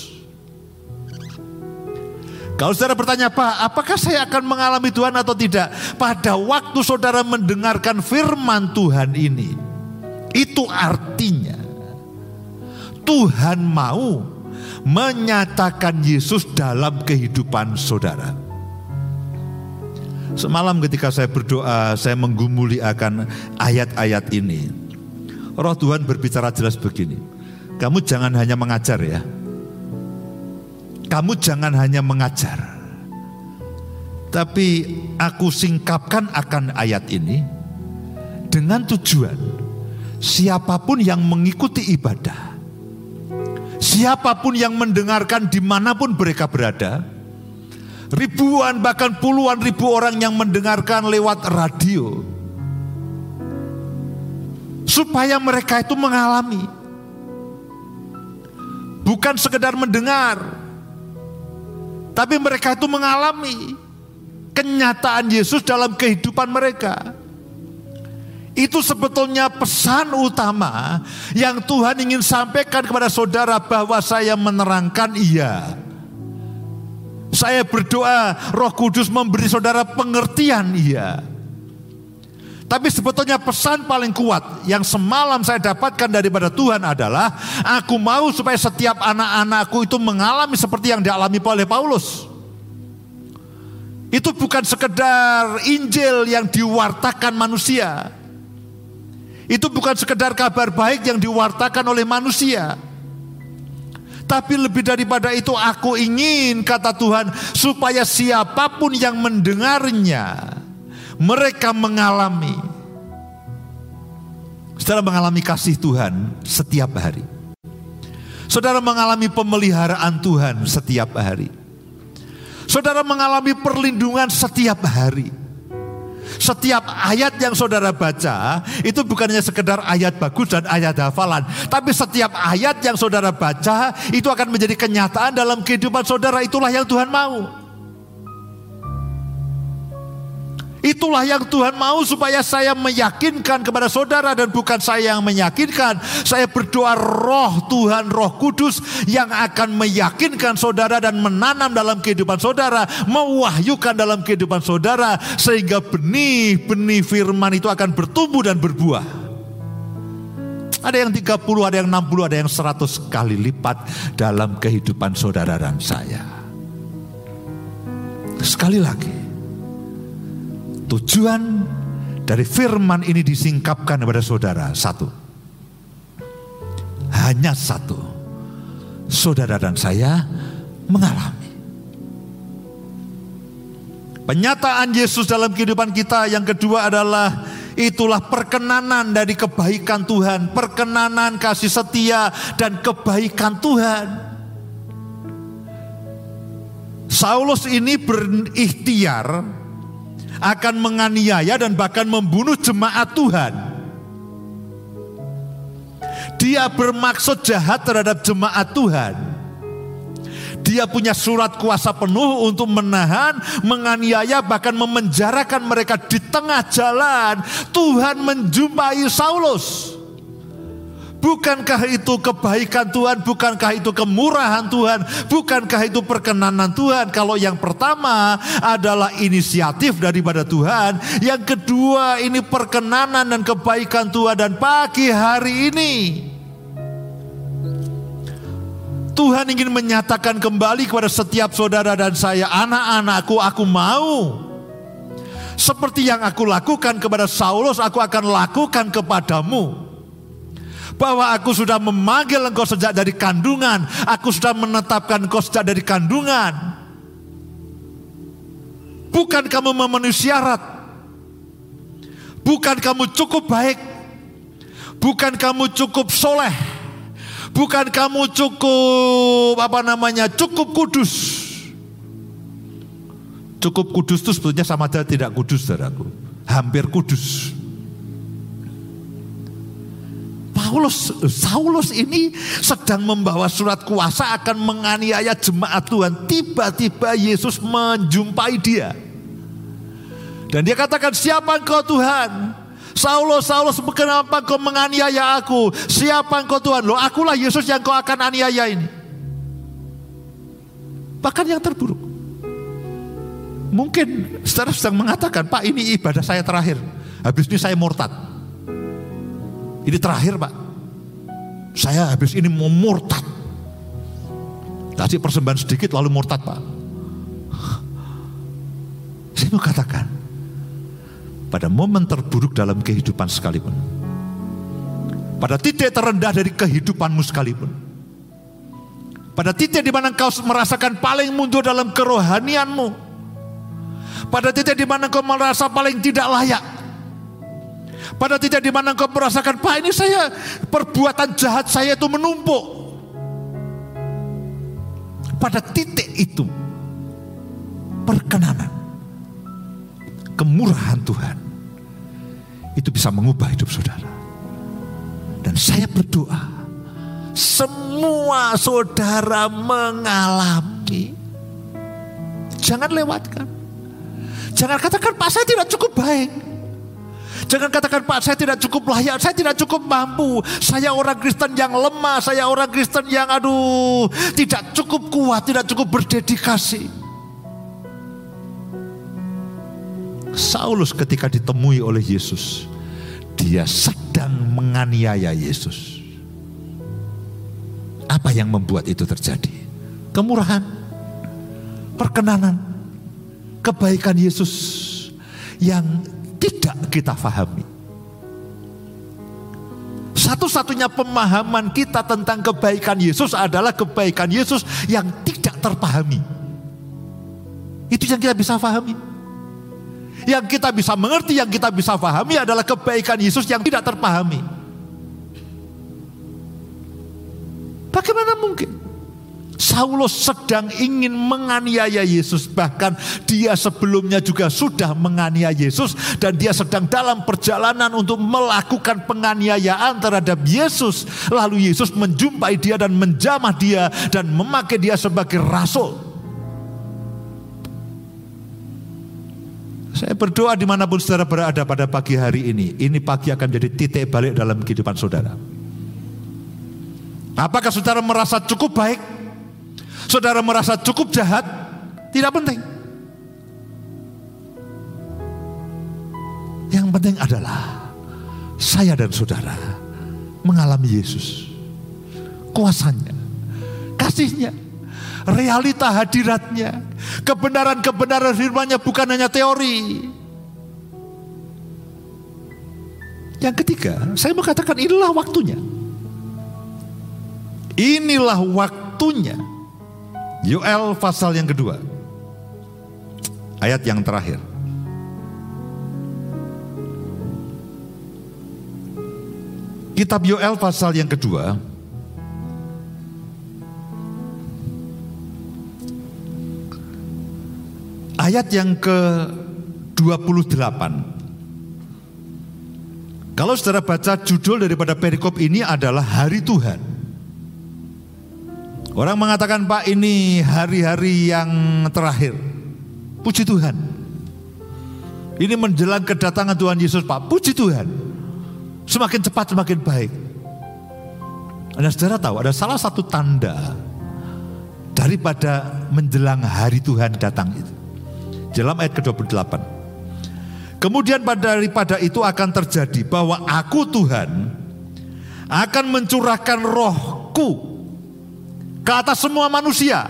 Kalau saudara bertanya, Pak, apakah saya akan mengalami Tuhan atau tidak? Pada waktu saudara mendengarkan firman Tuhan ini, itu artinya Tuhan mau menyatakan Yesus dalam kehidupan saudara. Semalam ketika saya berdoa, saya menggumuli akan ayat-ayat ini. Roh Tuhan berbicara jelas begini. Kamu jangan hanya mengajar ya. Kamu jangan hanya mengajar. Tapi aku singkapkan akan ayat ini dengan tujuan siapa pun yang mengikuti ibadah, siapa pun yang mendengarkan di mana pun mereka berada, ribuan bahkan puluhan ribu orang yang mendengarkan lewat radio, supaya mereka itu mengalami. Bukan sekedar mendengar tapi mereka itu mengalami kenyataan Yesus dalam kehidupan mereka itu sebetulnya pesan utama yang Tuhan ingin sampaikan kepada saudara bahwa saya menerangkan iya. Saya berdoa Roh Kudus memberi saudara pengertian iya. Tapi sebetulnya pesan paling kuat yang semalam saya dapatkan daripada Tuhan adalah aku mau supaya setiap anak-anakku itu mengalami seperti yang dialami oleh Paulus. Itu bukan sekedar Injil yang diwartakan manusia. Itu bukan sekedar kabar baik yang diwartakan oleh manusia. Tapi lebih daripada itu aku ingin kata Tuhan supaya siapa pun yang mendengarnya mereka mengalami Saudara mengalami kasih Tuhan setiap hari. Saudara mengalami pemeliharaan Tuhan setiap hari. Saudara mengalami perlindungan setiap hari. Setiap ayat yang saudara baca itu bukannya sekedar ayat bagus dan ayat hafalan, tapi setiap ayat yang saudara baca itu akan menjadi kenyataan dalam kehidupan saudara. Itulah yang Tuhan mau. Itulah yang Tuhan mau supaya saya meyakinkan kepada saudara dan bukan saya yang meyakinkan. Saya berdoa roh Tuhan, roh kudus yang akan meyakinkan saudara dan menanam dalam kehidupan saudara. Mewahyukan dalam kehidupan saudara. Sehingga benih-benih firman itu akan bertumbuh dan berbuah. Ada yang 30, ada yang 60, ada yang 100 kali lipat dalam kehidupan saudara dan saya. Sekali lagi, Tujuan dari firman ini disingkapkan kepada saudara satu. Hanya satu. Saudara dan saya mengalami. Penyataan Yesus dalam kehidupan kita yang kedua adalah itulah perkenanan dari kebaikan Tuhan, perkenanan kasih setia dan kebaikan Tuhan. Saulus ini berikhtiar akan menganiaya dan bahkan membunuh jemaat Tuhan. Dia bermaksud jahat terhadap jemaat Tuhan. Dia punya surat kuasa penuh untuk menahan, menganiaya, bahkan memenjarakan mereka di tengah jalan. Tuhan menjumpai Saulus. Bukankah itu kebaikan Tuhan? Bukankah itu kemurahan Tuhan? Bukankah itu perkenanan Tuhan? Kalau yang pertama adalah inisiatif daripada Tuhan, yang kedua ini perkenanan dan kebaikan Tuhan dan pagi hari ini Tuhan ingin menyatakan kembali kepada setiap saudara dan saya, anak-anakku, aku mau seperti yang aku lakukan kepada Saulus, aku akan lakukan kepadamu bahwa aku sudah memanggil engkau sejak dari kandungan, aku sudah menetapkan engkau sejak dari kandungan. Bukan kamu memenuhi syarat, bukan kamu cukup baik, bukan kamu cukup soleh, bukan kamu cukup apa namanya cukup kudus. Cukup kudus itu sebetulnya sama saja tidak kudus, saudaraku. Hampir kudus. Paulus, Saulus ini sedang membawa surat kuasa akan menganiaya jemaat Tuhan. Tiba-tiba Yesus menjumpai dia. Dan dia katakan, siapa engkau Tuhan? Saulus, Saulus, kenapa kau menganiaya aku? Siapa engkau Tuhan? Loh akulah Yesus yang kau akan aniaya ini. Bahkan yang terburuk. Mungkin saudara sedang mengatakan, Pak ini ibadah saya terakhir. Habis ini saya murtad. Ini terakhir pak. Saya habis ini mau murtad. Kasih persembahan sedikit lalu murtad pak. Saya mau katakan. Pada momen terburuk dalam kehidupan sekalipun. pada titik terendah dari kehidupanmu sekalipun. Pada titik di mana engkau merasakan paling mundur dalam kerohanianmu. Pada titik di mana engkau merasa paling tidak layak. Pada titik di mana engkau merasakan, Pak ini saya perbuatan jahat saya itu menumpuk. Pada titik itu, perkenanan, kemurahan Tuhan, itu bisa mengubah hidup saudara. Dan saya berdoa, semua saudara mengalami. Jangan lewatkan. Jangan katakan, Pak saya tidak cukup baik. Jangan katakan Pak saya tidak cukup layak, saya tidak cukup mampu. Saya orang Kristen yang lemah, saya orang Kristen yang aduh tidak cukup kuat, tidak cukup berdedikasi. Saulus ketika ditemui oleh Yesus, dia sedang menganiaya Yesus. Apa yang membuat itu terjadi? Kemurahan, perkenanan, kebaikan Yesus yang tidak kita fahami. Satu-satunya pemahaman kita tentang kebaikan Yesus adalah kebaikan Yesus yang tidak terpahami. Itu yang kita bisa fahami. Yang kita bisa mengerti, yang kita bisa fahami adalah kebaikan Yesus yang tidak terpahami. Bagaimana mungkin? Saulus sedang ingin menganiaya Yesus, bahkan dia sebelumnya juga sudah menganiaya Yesus, dan dia sedang dalam perjalanan untuk melakukan penganiayaan terhadap Yesus. Lalu Yesus menjumpai dia dan menjamah dia, dan memakai dia sebagai rasul. Saya berdoa di mana pun saudara berada pada pagi hari ini. Ini pagi akan jadi titik balik dalam kehidupan saudara. Apakah saudara merasa cukup baik? Saudara merasa cukup jahat? Tidak penting. Yang penting adalah saya dan saudara mengalami Yesus. Kuasanya, kasihnya, realita hadiratnya, kebenaran-kebenaran firmannya bukan hanya teori. Yang ketiga, saya mau katakan inilah waktunya. Inilah waktunya. Yoel pasal yang kedua. Ayat yang terakhir. Kitab Yoel pasal yang kedua ayat yang ke-28. Kalau saudara baca judul daripada perikop ini adalah Hari Tuhan. Orang mengatakan Pak ini hari-hari yang terakhir. Puji Tuhan. Ini menjelang kedatangan Tuhan Yesus Pak. Puji Tuhan. Semakin cepat semakin baik. Anda saudara tahu ada salah satu tanda daripada menjelang hari Tuhan datang itu. Dalam ayat ke-28. Kemudian pada daripada itu akan terjadi bahwa aku Tuhan akan mencurahkan rohku ke atas semua manusia.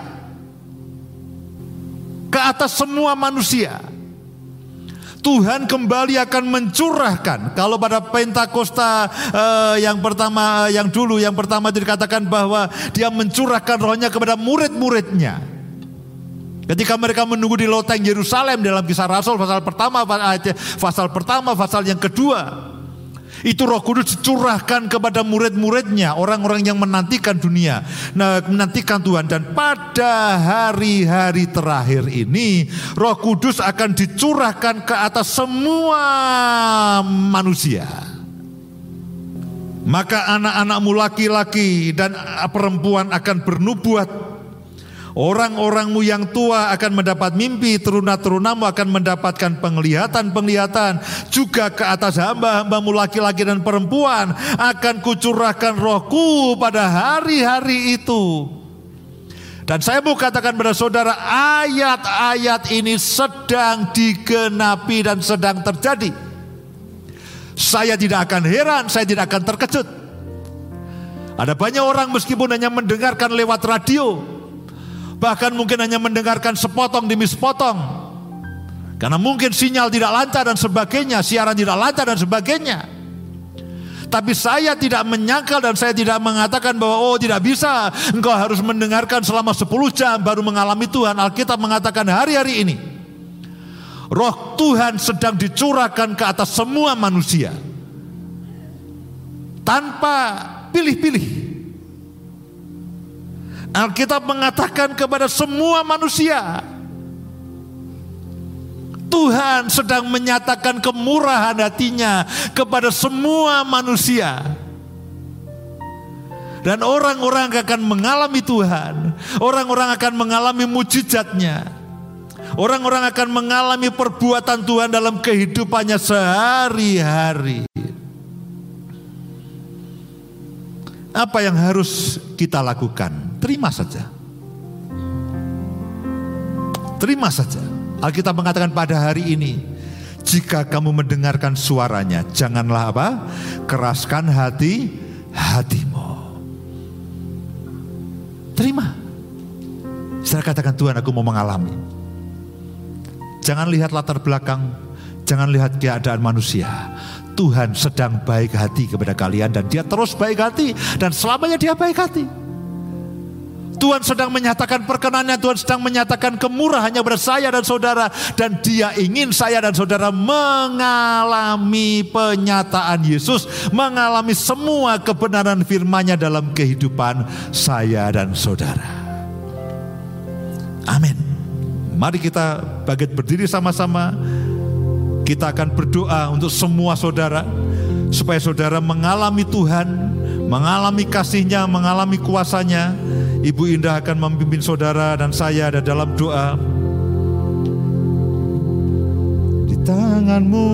Ke atas semua manusia. Tuhan kembali akan mencurahkan. Kalau pada Pentakosta eh, yang pertama, yang dulu, yang pertama dikatakan bahwa dia mencurahkan rohnya kepada murid-muridnya. Ketika mereka menunggu di loteng Yerusalem dalam kisah Rasul pasal pertama, pasal pertama, pasal yang kedua. Itu roh kudus dicurahkan kepada murid-muridnya, orang-orang yang menantikan dunia. Nah, menantikan Tuhan. Dan pada hari-hari terakhir ini, roh kudus akan dicurahkan ke atas semua manusia. Maka anak-anakmu laki-laki dan perempuan akan bernubuat Orang-orangmu yang tua akan mendapat mimpi, teruna-terunamu akan mendapatkan penglihatan-penglihatan. Juga ke atas hamba-hambamu laki-laki dan perempuan akan kucurahkan rohku pada hari-hari itu. Dan saya mau katakan pada saudara, ayat-ayat ini sedang digenapi dan sedang terjadi. Saya tidak akan heran, saya tidak akan terkejut. Ada banyak orang meskipun hanya mendengarkan lewat radio, Bahkan mungkin hanya mendengarkan sepotong demi sepotong. Karena mungkin sinyal tidak lancar dan sebagainya, siaran tidak lancar dan sebagainya. Tapi saya tidak menyangkal dan saya tidak mengatakan bahwa oh tidak bisa. Engkau harus mendengarkan selama 10 jam baru mengalami Tuhan. Alkitab mengatakan hari-hari ini. Roh Tuhan sedang dicurahkan ke atas semua manusia. Tanpa pilih-pilih. Alkitab mengatakan kepada semua manusia, Tuhan sedang menyatakan kemurahan hatinya kepada semua manusia. Dan orang-orang akan mengalami Tuhan. Orang-orang akan mengalami mujizatnya. Orang-orang akan mengalami perbuatan Tuhan dalam kehidupannya sehari-hari. Apa yang harus kita lakukan? Terima saja. Terima saja. Alkitab mengatakan pada hari ini, jika kamu mendengarkan suaranya, janganlah apa? Keraskan hati hatimu. Terima. Saya katakan Tuhan aku mau mengalami. Jangan lihat latar belakang, jangan lihat keadaan manusia. Tuhan sedang baik hati kepada kalian dan dia terus baik hati dan selamanya dia baik hati. Tuhan sedang menyatakan perkenannya, Tuhan sedang menyatakan kemurahannya kepada saya dan saudara. Dan dia ingin saya dan saudara mengalami penyataan Yesus. Mengalami semua kebenaran firmanya dalam kehidupan saya dan saudara. Amin. Mari kita baget berdiri sama-sama. Kita akan berdoa untuk semua saudara. Supaya saudara mengalami Tuhan, mengalami kasihnya, mengalami kuasanya Ibu Indah akan memimpin saudara dan saya ada dalam doa. Di tanganmu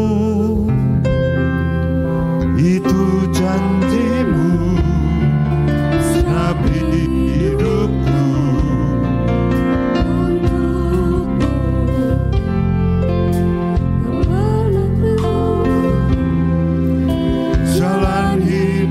itu janjimu, nabi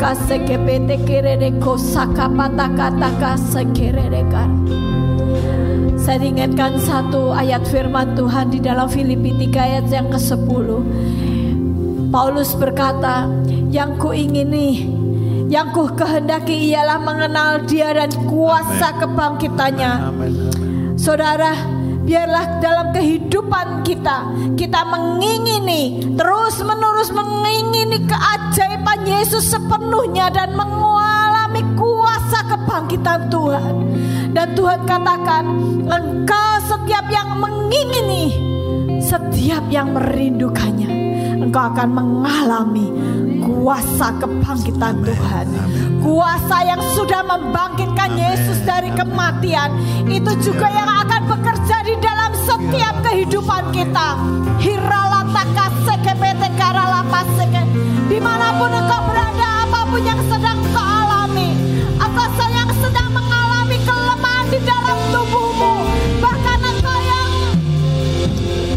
Orala pataka sekepete kerede kosaka pataka taka sekerede ka. Saya ingatkan satu ayat firman Tuhan di dalam Filipi 3 ayat yang ke-10. Paulus berkata, yang ku ingini yang ku kehendaki ialah mengenal dia dan kuasa kebangkitannya. Saudara, biarlah dalam kehidupan kita kita mengingini terus menerus mengingini keajaiban Yesus sepenuhnya dan mengalami kuasa kebangkitan Tuhan. Dan Tuhan katakan engkau setiap yang mengingini setiap yang merindukannya engkau akan mengalami kuasa kebangkitan Tuhan. Kuasa yang sudah membangkitkan Yesus dari kematian. Itu juga yang akan bekerja di dalam setiap kehidupan kita. Di mana pun engkau berada, apa pun yang sedang kau alami. Atau yang sedang mengalami kelemahan di dalam tubuhmu. Bahkan engkau yang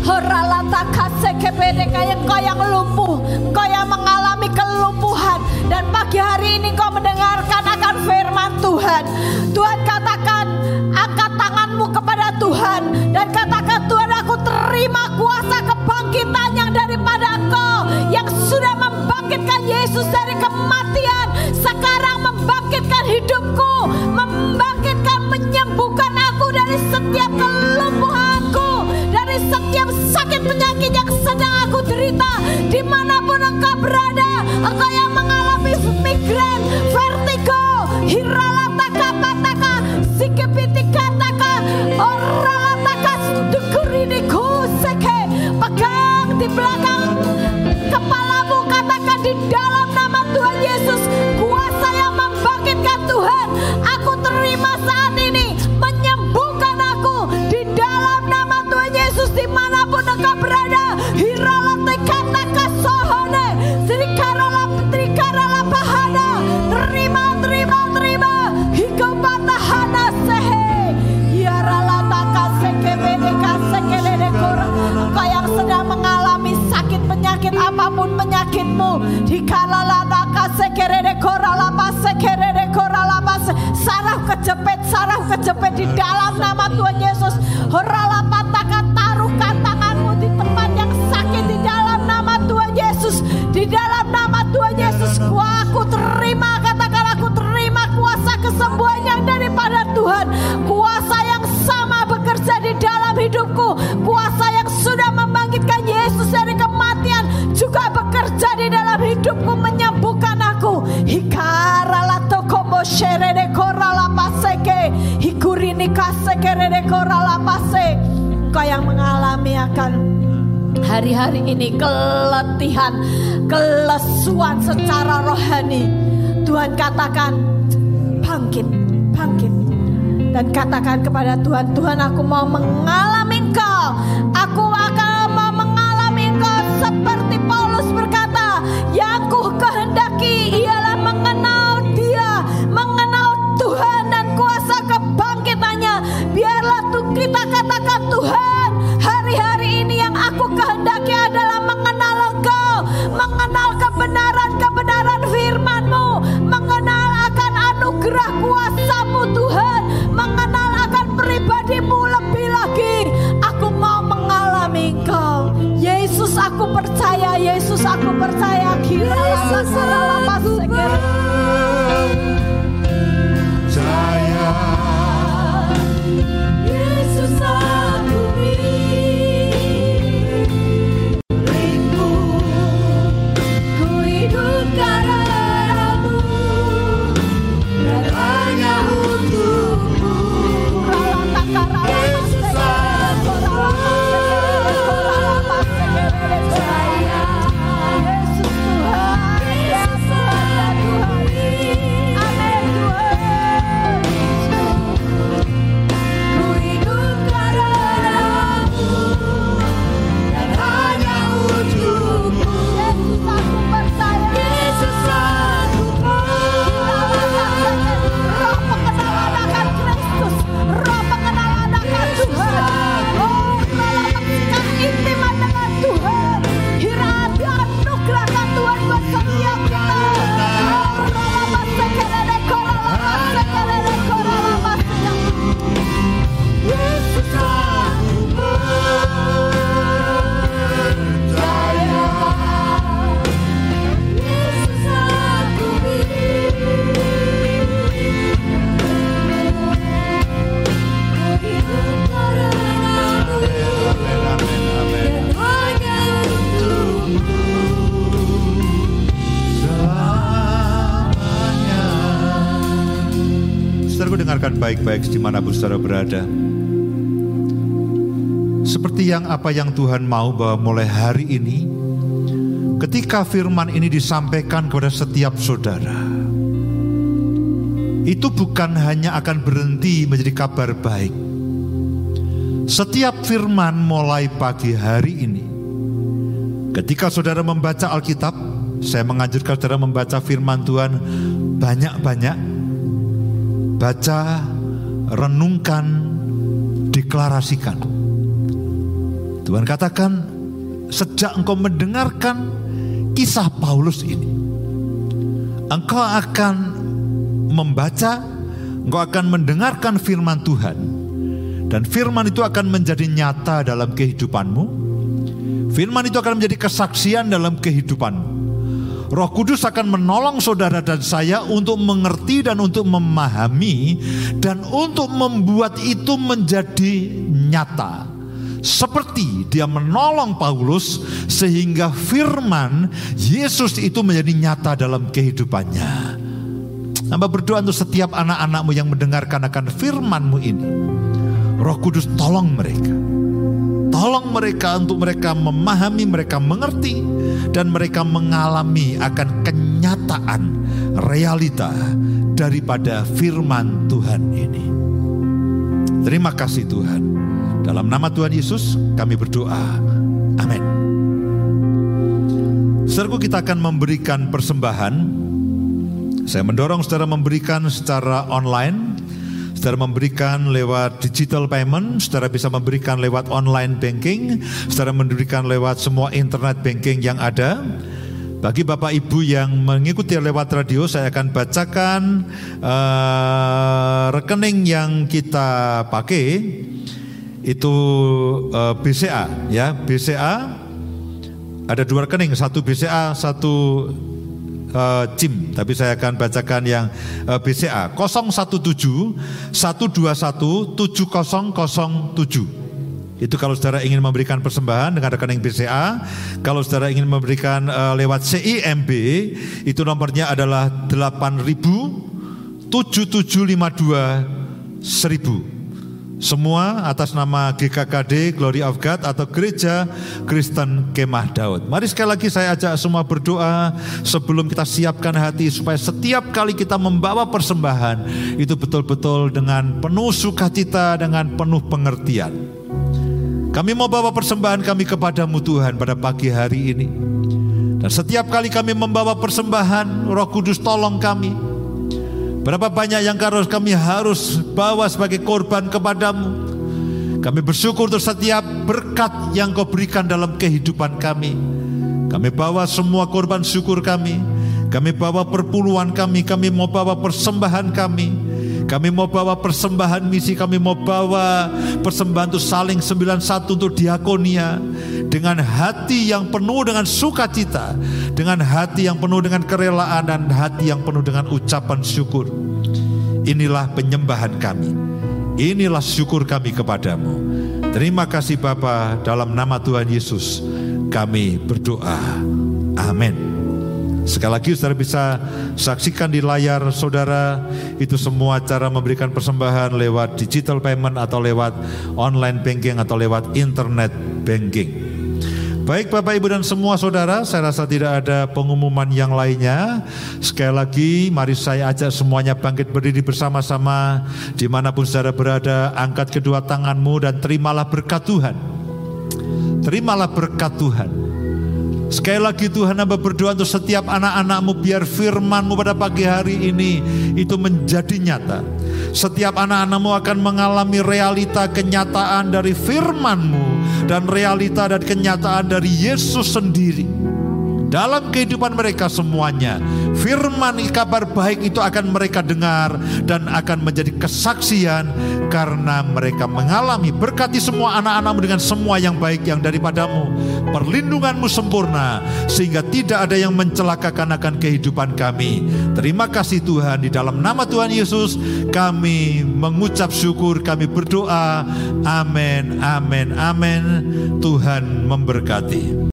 Horalata kasekepede kayak engkau yang lumpuh. Engkau yang mengalami kelumpuhan. Dan pagi hari ini kau mendengarkan akan firman Tuhan. Tuhan katakan, angkat tanganmu kepada Tuhan. Dan katakan, Tuhan aku terima kuasa kebangkitan yang daripada engkau. Yang sudah membangkitkan Yesus dari kematian. Sekarang membangkitkan hidupku. Membangkitkan, menyembuhkan aku dari setiap kelumpuhanku. Dari setiap sakit penyakit yang sedang aku derita. Di mana pun engkau berada. Engkau yang mengalami migran, vertigo, hiralataka pataka, sikepitikataka, oralataka, dukuriniko seke. Pegang di belakang kepalamu katakan di dalam nama Tuhan Yesus Yesus yang mengalami akan hari-hari ini keletihan, kelesuan secara rohani. Tuhan katakan, bangkit, bangkit. Dan katakan kepada Tuhan, Tuhan aku mau mengalami baik-baik di mana pun saudara berada. Seperti yang apa yang Tuhan mau bahwa mulai hari ini, ketika firman ini disampaikan kepada setiap saudara, itu bukan hanya akan berhenti menjadi kabar baik. Setiap firman mulai pagi hari ini, ketika saudara membaca Alkitab, saya menganjurkan saudara membaca firman Tuhan banyak-banyak, baca, renungkan, deklarasikan. Tuhan katakan, sejak engkau mendengarkan kisah Paulus ini, engkau akan membaca, engkau akan mendengarkan firman Tuhan. Dan firman itu akan menjadi nyata dalam kehidupanmu. Firman itu akan menjadi kesaksian dalam kehidupanmu. Roh Kudus akan menolong saudara dan saya untuk mengerti dan untuk memahami dan untuk membuat itu menjadi nyata. Seperti dia menolong Paulus sehingga firman Yesus itu menjadi nyata dalam kehidupannya. Hamba berdoa untuk setiap anak-anakmu yang mendengarkan akan firmanmu ini. Roh Kudus tolong mereka. Tolong mereka untuk mereka memahami, mereka mengerti, dan mereka mengalami akan kenyataan realita daripada firman Tuhan ini. Terima kasih Tuhan. Dalam nama Tuhan Yesus kami berdoa. Amin. Sergu kita akan memberikan persembahan saya mendorong saudara memberikan secara online, saudara memberikan lewat digital payment, saudara bisa memberikan lewat online banking, saudara memberikan lewat semua internet banking yang ada. Bagi Bapak Ibu yang mengikuti lewat radio, saya akan bacakan uh, rekening yang kita pakai. Itu uh, eh, BCA ya. BCA ada dua rekening. Satu BCA satu uh, Jim, tapi saya akan bacakan yang uh, BCA 017 121 7007. Itu kalau saudara ingin memberikan persembahan dengan rekening BCA. Kalau saudara ingin memberikan uh, lewat CIMB, itu nomornya adalah 8000 7752 1000. Semua atas nama GKKD Glory of God atau Gereja Kristen Kemah Daud. Mari sekali lagi saya ajak semua berdoa sebelum kita siapkan hati supaya setiap kali kita membawa persembahan itu betul-betul dengan penuh sukacita, dengan penuh pengertian. Kami mau bawa persembahan kami kepadamu Tuhan pada pagi hari ini. Dan setiap kali kami membawa persembahan, Roh Kudus tolong kami Berapa banyak yang harus kami harus bawa sebagai korban kepadamu. Kami bersyukur untuk setiap berkat yang kau berikan dalam kehidupan kami. Kami bawa semua korban syukur kami. Kami bawa perpuluhan kami. Kami mau bawa persembahan kami. Kami mau bawa persembahan misi, kami mau bawa persembahan untuk saling sembilan satu untuk diakonia dengan hati yang penuh dengan sukacita, dengan hati yang penuh dengan kerelaan dan hati yang penuh dengan ucapan syukur. Inilah penyembahan kami. Inilah syukur kami kepadamu. Terima kasih Bapa dalam nama Tuhan Yesus kami berdoa. Amin. Sekali lagi saudara bisa saksikan di layar saudara itu semua cara memberikan persembahan lewat digital payment atau lewat online banking atau lewat internet banking. Baik Bapak Ibu dan semua saudara, saya rasa tidak ada pengumuman yang lainnya. Sekali lagi, mari saya ajak semuanya bangkit berdiri bersama-sama. Di mana pun saudara berada, angkat kedua tanganmu dan terimalah berkat Tuhan. Terimalah berkat Tuhan. Sekali lagi Tuhan hamba berdoa untuk setiap anak-anakmu biar firmanmu pada pagi hari ini itu menjadi nyata. Setiap anak-anakmu akan mengalami realita kenyataan dari firmanmu dan realita dan kenyataan dari Yesus sendiri dalam kehidupan mereka semuanya. Firman kabar baik itu akan mereka dengar dan akan menjadi kesaksian karena mereka mengalami berkati semua anak-anakmu dengan semua yang baik yang daripadamu. Perlindunganmu sempurna sehingga tidak ada yang mencelakakan akan kehidupan kami. Terima kasih Tuhan di dalam nama Tuhan Yesus kami mengucap syukur, kami berdoa. Amin, amin, amin. Tuhan memberkati.